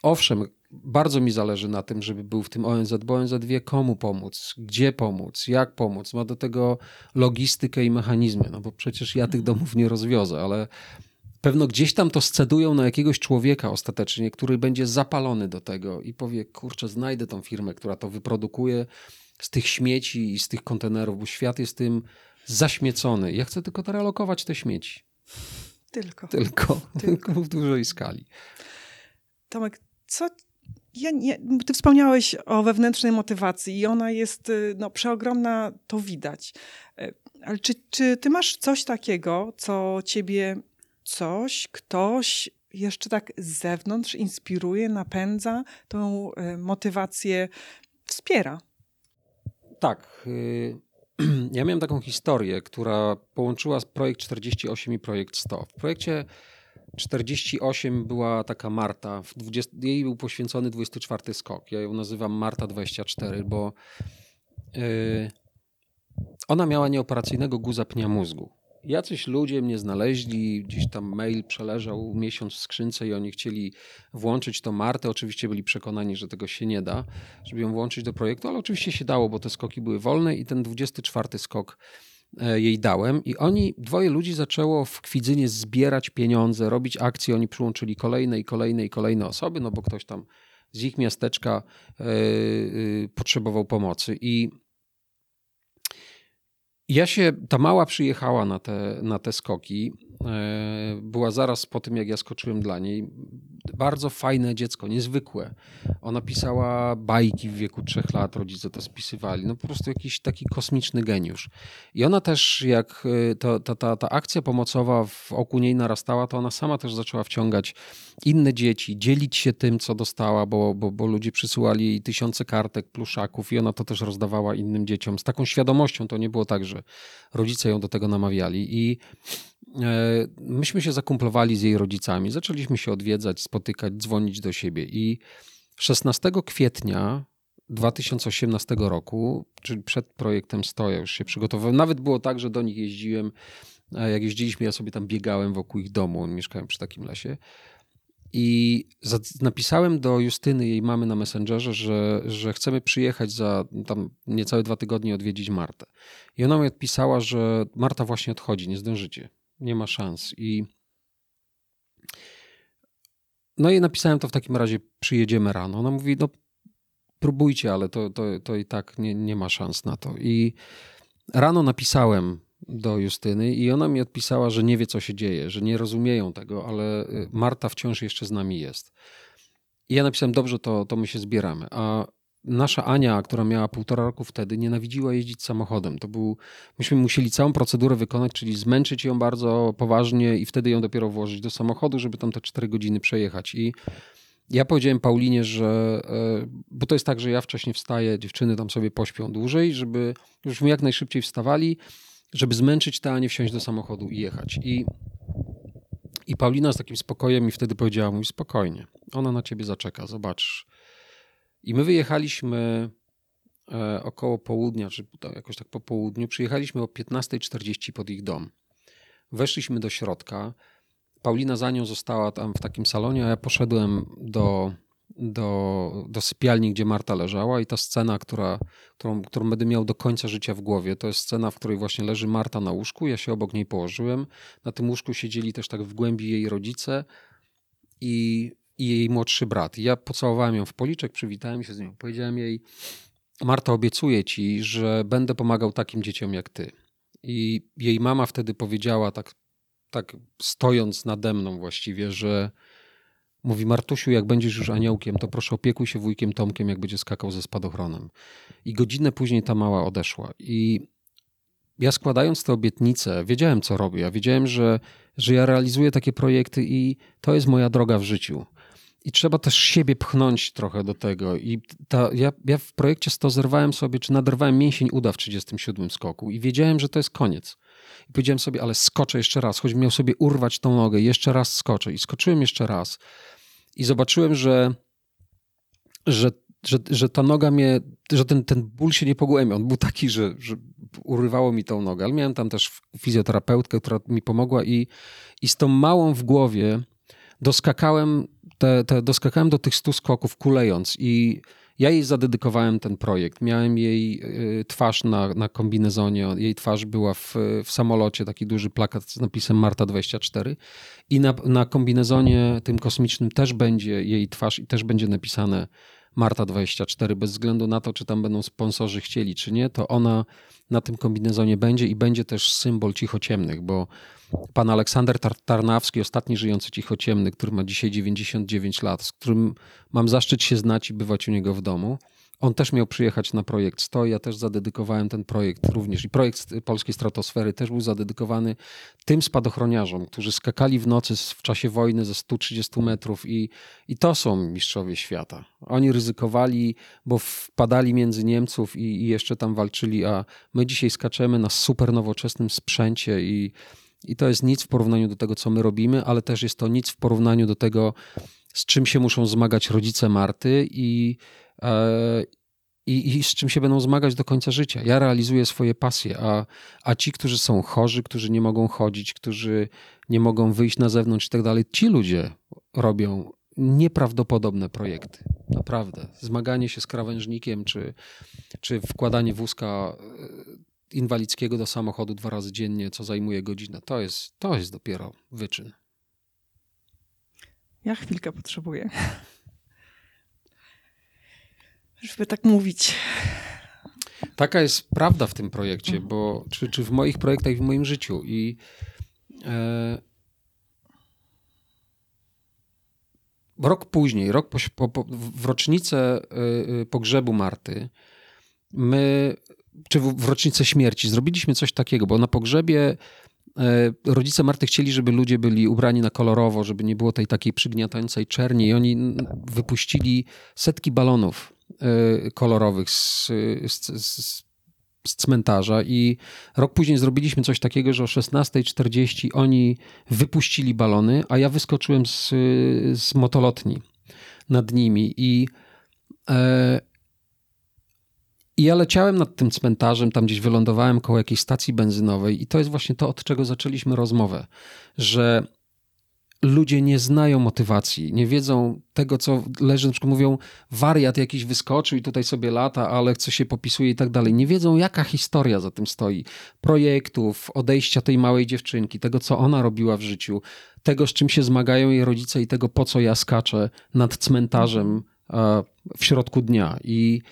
owszem, bardzo mi zależy na tym, żeby był w tym ONZ, bo ONZ wie komu pomóc, gdzie pomóc, jak pomóc. Ma do tego logistykę i mechanizmy, no bo przecież ja tych mhm. domów nie rozwiozę, ale pewno gdzieś tam to scedują na jakiegoś człowieka ostatecznie, który będzie zapalony do tego i powie, kurczę, znajdę tą firmę, która to wyprodukuje z tych śmieci i z tych kontenerów, bo świat jest tym zaśmiecony. Ja chcę tylko realokować te śmieci. Tylko. Tylko, tylko *laughs* w dużej skali. Tomek, co ja nie, ty wspomniałeś o wewnętrznej motywacji i ona jest y, no, przeogromna, to widać. Y, ale czy, czy ty masz coś takiego, co ciebie coś, ktoś jeszcze tak z zewnątrz inspiruje, napędza, tą e, motywację wspiera. Tak. Y, *clears throat* ja miałem taką historię, która połączyła projekt 48 i projekt 100. W projekcie 48 była taka Marta, 20, jej był poświęcony 24 skok. Ja ją nazywam Marta 24, bo yy, ona miała nieoperacyjnego guza pnia mózgu jacyś ludzie mnie znaleźli, gdzieś tam mail przeleżał miesiąc w skrzynce i oni chcieli włączyć to Martę. Oczywiście byli przekonani, że tego się nie da, żeby ją włączyć do projektu, ale oczywiście się dało, bo te skoki były wolne i ten 24 skok e, jej dałem. I oni, dwoje ludzi zaczęło w Kwidzynie zbierać pieniądze, robić akcje, oni przyłączyli kolejne i kolejne i kolejne osoby, no bo ktoś tam z ich miasteczka yy, yy, potrzebował pomocy. I ja się, ta mała przyjechała na te, na te skoki. E, była zaraz po tym, jak ja skoczyłem dla niej. Bardzo fajne dziecko, niezwykłe. Ona pisała bajki w wieku trzech lat, rodzice to spisywali. No po prostu jakiś taki kosmiczny geniusz. I ona też, jak e, to, ta, ta, ta akcja pomocowa wokół niej narastała, to ona sama też zaczęła wciągać inne dzieci, dzielić się tym, co dostała, bo, bo, bo ludzie przysyłali jej tysiące kartek, pluszaków i ona to też rozdawała innym dzieciom. Z taką świadomością to nie było tak, że rodzice ją do tego namawiali. I e, myśmy się zakumplowali z jej rodzicami, zaczęliśmy się odwiedzać, spotykać, dzwonić do siebie. I 16 kwietnia 2018 roku, czyli przed projektem Stoja, już się przygotowałem. Nawet było tak, że do nich jeździłem. Jak jeździliśmy, ja sobie tam biegałem wokół ich domu. Mieszkałem przy takim lesie. I napisałem do Justyny, jej mamy na Messengerze, że, że chcemy przyjechać za tam niecałe dwa tygodnie odwiedzić Martę. I ona mi odpisała, że Marta właśnie odchodzi, nie zdążycie, nie ma szans. I no i napisałem to w takim razie, przyjedziemy rano. Ona mówi, no próbujcie, ale to, to, to i tak nie, nie ma szans na to. I rano napisałem do Justyny i ona mi odpisała, że nie wie, co się dzieje, że nie rozumieją tego, ale y, Marta wciąż jeszcze z nami jest. I ja napisałem, dobrze, to, to my się zbieramy. A nasza Ania, która miała półtora roku wtedy, nienawidziła jeździć samochodem. To był, myśmy musieli całą procedurę wykonać, czyli zmęczyć ją bardzo poważnie i wtedy ją dopiero włożyć do samochodu, żeby tam te cztery godziny przejechać. I ja powiedziałem Paulinie, że, e, bo to jest tak, że ja wcześniej wstaję, dziewczyny tam sobie pośpią dłużej, żeby już jak najszybciej wstawali, żeby zmęczyć te, a nie wsiąść do samochodu i jechać. I I Paulina z takim spokojem mi wtedy powiedziała, mówi spokojnie, ona na ciebie zaczeka, zobacz. I my wyjechaliśmy e, około południa, czy jakoś tak po południu, przyjechaliśmy o 15.40 pod ich dom. Weszliśmy do środka, Paulina za nią została tam w takim salonie, a ja poszedłem do, do, do sypialni, gdzie Marta leżała i ta scena, która, którą, którą będę miał do końca życia w głowie, to jest scena, w której właśnie leży Marta na łóżku, ja się obok niej położyłem. Na tym łóżku siedzieli też tak w głębi jej rodzice i, i jej młodszy brat. Ja pocałowałem ją w policzek, przywitałem się z nią. Powiedziałem jej, Marta, obiecuję ci, że będę pomagał takim dzieciom jak ty. I jej mama wtedy powiedziała, tak tak stojąc nade mną właściwie, że mówi Martusiu, jak będziesz już aniołkiem, to proszę opiekuj się wujkiem Tomkiem, jak będzie skakał ze spadochronem. I godzinę później ta mała odeszła. I ja składając te obietnice, wiedziałem, co robię. Ja wiedziałem, że, że ja realizuję takie projekty i to jest moja droga w życiu. I trzeba też siebie pchnąć trochę do tego. I ta, ja, ja w projekcie 100 zerwałem sobie, czy naderwałem mięsień uda w 37 skoku i wiedziałem, że to jest koniec. I powiedziałem sobie, ale skoczę jeszcze raz, choćbym miał sobie urwać tą nogę, jeszcze raz skoczę. I skoczyłem jeszcze raz. I zobaczyłem, że, że, że, że ta noga mnie, że ten, ten ból się nie pogłębia. On był taki, że, że urywało mi tą nogę, ale miałem tam też fizjoterapeutkę, która mi pomogła i, i z tą małą w głowie doskakałem, te, te, doskakałem do tych stu skoków kulejąc i ja jej zadedykowałem ten projekt. Miałem jej y, twarz na, na kombinezonie. Jej twarz była w, w samolocie, taki duży plakat z napisem Marta 24. I na, na kombinezonie tym kosmicznym też będzie jej twarz i też będzie napisane Marta 24, bez względu na to, czy tam będą sponsorzy chcieli, czy nie, to ona na tym kombinezonie będzie i będzie też symbol cichociemnych, bo pan Aleksander Tarnawski, ostatni żyjący cichociemny, który ma dzisiaj 99 lat, z którym mam zaszczyt się znać i bywać u niego w domu, on też miał przyjechać na projekt 100. Ja też zadedykowałem ten projekt również. I projekt Polskiej Stratosfery też był zadedykowany tym spadochroniarzom, którzy skakali w nocy w czasie wojny ze 130 metrów i, i to są mistrzowie świata. Oni ryzykowali, bo wpadali między Niemców i, i jeszcze tam walczyli, a my dzisiaj skaczemy na super nowoczesnym sprzęcie i, i to jest nic w porównaniu do tego, co my robimy, ale też jest to nic w porównaniu do tego, z czym się muszą zmagać rodzice Marty i i, i, z czym się będą zmagać do końca życia. Ja realizuję swoje pasje, a, a ci, którzy są chorzy, którzy nie mogą chodzić, którzy nie mogą wyjść na zewnątrz i tak dalej, ci ludzie robią nieprawdopodobne projekty. Naprawdę. Zmaganie się z krawężnikiem, czy, czy wkładanie wózka e, inwalidzkiego do samochodu dwa razy dziennie, co zajmuje godzinę, to jest, to jest dopiero wyczyn. Ja chwilkę potrzebuję *laughs* żeby tak mówić. Taka jest prawda w tym projekcie, mhm. bo czy, czy w moich projektach i w moim życiu. I e, rok później, rok po, po, w rocznicę e, pogrzebu Marty, my, czy w, w rocznicę śmierci, zrobiliśmy coś takiego, bo na pogrzebie e, rodzice Marty chcieli, żeby ludzie byli ubrani na kolorowo, żeby nie było tej takiej przygniatającej czerni i oni wypuścili setki balonów Y, kolorowych z, z, z, z cmentarza i rok później zrobiliśmy coś takiego, że o 16.40 oni wypuścili balony, a ja wyskoczyłem z, z motolotni nad nimi i e, i ja leciałem nad tym cmentarzem, tam gdzieś wylądowałem koło jakiejś stacji benzynowej, i to jest właśnie to, od czego zaczęliśmy rozmowę, że ludzie nie znają motywacji, nie wiedzą tego, co leży, na przykład mówią, wariat jakiś wyskoczył i tutaj sobie lata, ale chce się popisuje i tak dalej. Nie wiedzą, jaka historia za tym stoi. Projektów, odejścia tej małej dziewczynki, tego, co ona robiła w życiu, tego, z czym się zmagają jej rodzice i tego, po co ja skaczę nad cmentarzem w środku dnia. I,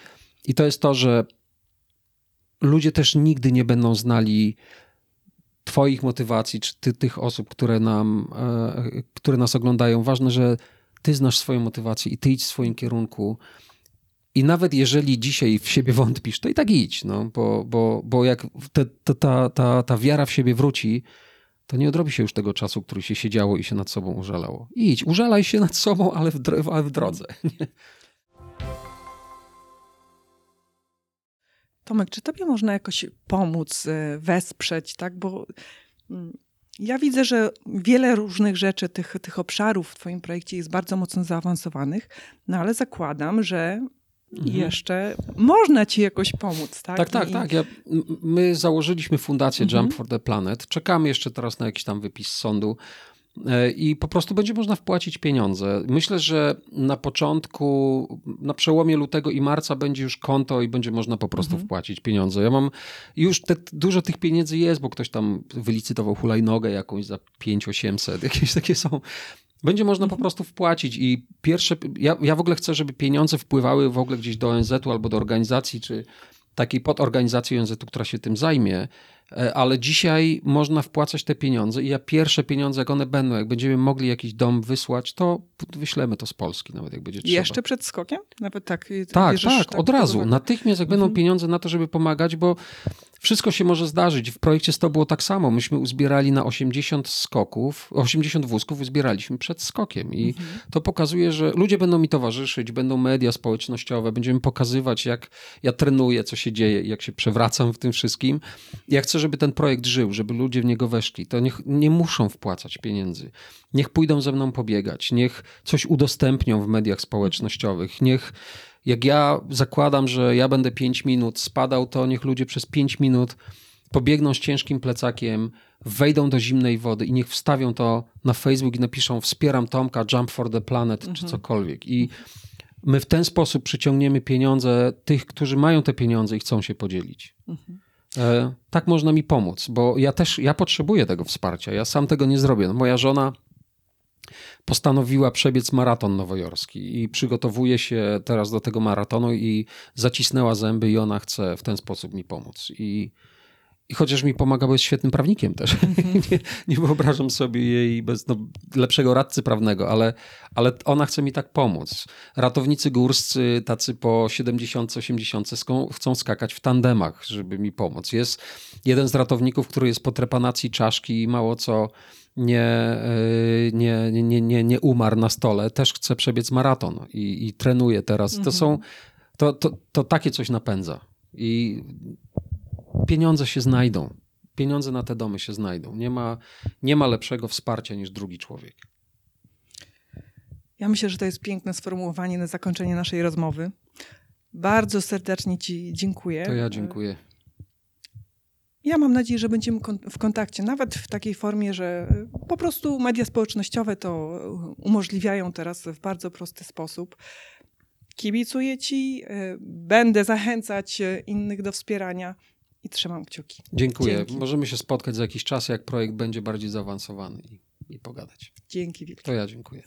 i to jest to, że ludzie też nigdy nie będą znali Twoich motywacji, czy ty, tych osób, które, nam, e, które nas oglądają. Ważne, że Ty znasz swoją motywację i Ty idź w swoim kierunku. I nawet jeżeli dzisiaj w siebie wątpisz, to i tak idź, no, bo, bo, bo jak te, te, ta, ta, ta wiara w siebie wróci, to nie odrobi się już tego czasu, który się siedziało i się nad sobą użalało. Idź, użalaj się nad sobą, ale w, ale w drodze. *laughs* Nie? Tomek, czy tobie można jakoś pomóc, e, wesprzeć, tak? Bo mm, Ja widzę, że wiele różnych rzeczy, tych, tych obszarów w Twoim projekcie jest bardzo mocno zaawansowanych, no ale zakładam, że mhm. jeszcze można Ci jakoś pomóc, tak? Tak, tak, I... tak. Ja, my założyliśmy fundację mhm. Jump for the Planet. Czekamy jeszcze teraz na jakiś tam wypis sądu i po prostu będzie można wpłacić pieniądze. Myślę, że na początku, na przełomie lutego i marca będzie już konto i będzie można po prostu mhm. wpłacić pieniądze. Ja mam już te, dużo tych pieniędzy jest, bo ktoś tam wylicytował hulajnogę jakąś za 5800, jakieś takie są. Będzie można po mhm. prostu wpłacić i pierwsze, ja, ja w ogóle chcę, żeby pieniądze wpływały w ogóle gdzieś do ONZ-u albo do organizacji, czy takiej podorganizacji ONZ-u, która się tym zajmie, E, ale dzisiaj można wpłacać te pieniądze i ja pierwsze pieniądze, jak one będą, jak będziemy mogli jakiś dom wysłać, to wyślemy to z Polski, nawet jak będzie trzeba. Jeszcze przed skokiem? Nawet tak? Tak, tak, tak, od razu. Natychmiast, jak mhm. będą pieniądze na to, żeby pomagać, bo wszystko się może zdarzyć. W projekcie 100 było tak samo. Myśmy uzbierali na 80 skoków, 80 wózków uzbieraliśmy przed skokiem i mhm. to pokazuje, że ludzie będą mi towarzyszyć, będą media społecznościowe, będziemy pokazywać, jak ja trenuję, co się dzieje, jak się przewracam w tym wszystkim. Ja chcę, żeby ten projekt żył, żeby ludzie w niego weszli. To niech nie muszą wpłacać pieniędzy. Niech pójdą ze mną pobiegać, niech coś udostępnią w mediach społecznościowych, niech jak ja zakładam, że ja będę 5 minut spadał, to niech ludzie przez 5 minut pobiegną z ciężkim plecakiem, wejdą do zimnej wody i niech wstawią to na Facebook i napiszą wspieram Tomka, Jump for the Planet mhm. czy cokolwiek. I my w ten sposób przyciągniemy pieniądze tych, którzy mają te pieniądze i chcą się podzielić. Mhm. E, tak można mi pomóc, bo ja też, ja potrzebuję tego wsparcia. Ja sam tego nie zrobię. No, moja żona postanowiła przebiec maraton nowojorski i przygotowuje się teraz do tego maratonu i zacisnęła zęby i ona chce w ten sposób mi pomóc. I, i chociaż mi pomaga, bo jest świetnym prawnikiem też. Mm-hmm. *laughs* nie, nie, wyobrażam sobie jej bez no, lepszego radcy prawnego, ale, ale ona chce mi tak pomóc. Ratownicy górscy, tacy po 70-80 chcą skakać w tandemach, żeby mi pomóc. Jest jeden z ratowników, który jest po trepanacji czaszki i mało co nie, nie, nie, nie, nie umarł na stole, też chce przebiec maraton i, i trenuje teraz. To są, to, to, to takie coś napędza. I pieniądze się znajdą. Pieniądze na te domy się znajdą. Nie ma, nie ma lepszego wsparcia niż drugi człowiek. Ja myślę, że to jest piękne sformułowanie na zakończenie naszej rozmowy. Bardzo serdecznie Ci dziękuję. To ja dziękuję. Ja mam nadzieję, że będziemy w kontakcie, nawet w takiej formie, że po prostu media społecznościowe to umożliwiają teraz w bardzo prosty sposób. Kibicuję ci, e, będę zachęcać e, innych do wspierania i trzymam kciuki. Dziękuję. Dzięki. Możemy się spotkać za jakiś czas, jak projekt będzie bardziej zaawansowany i, i pogadać. Dzięki wielkie. To ja dziękuję.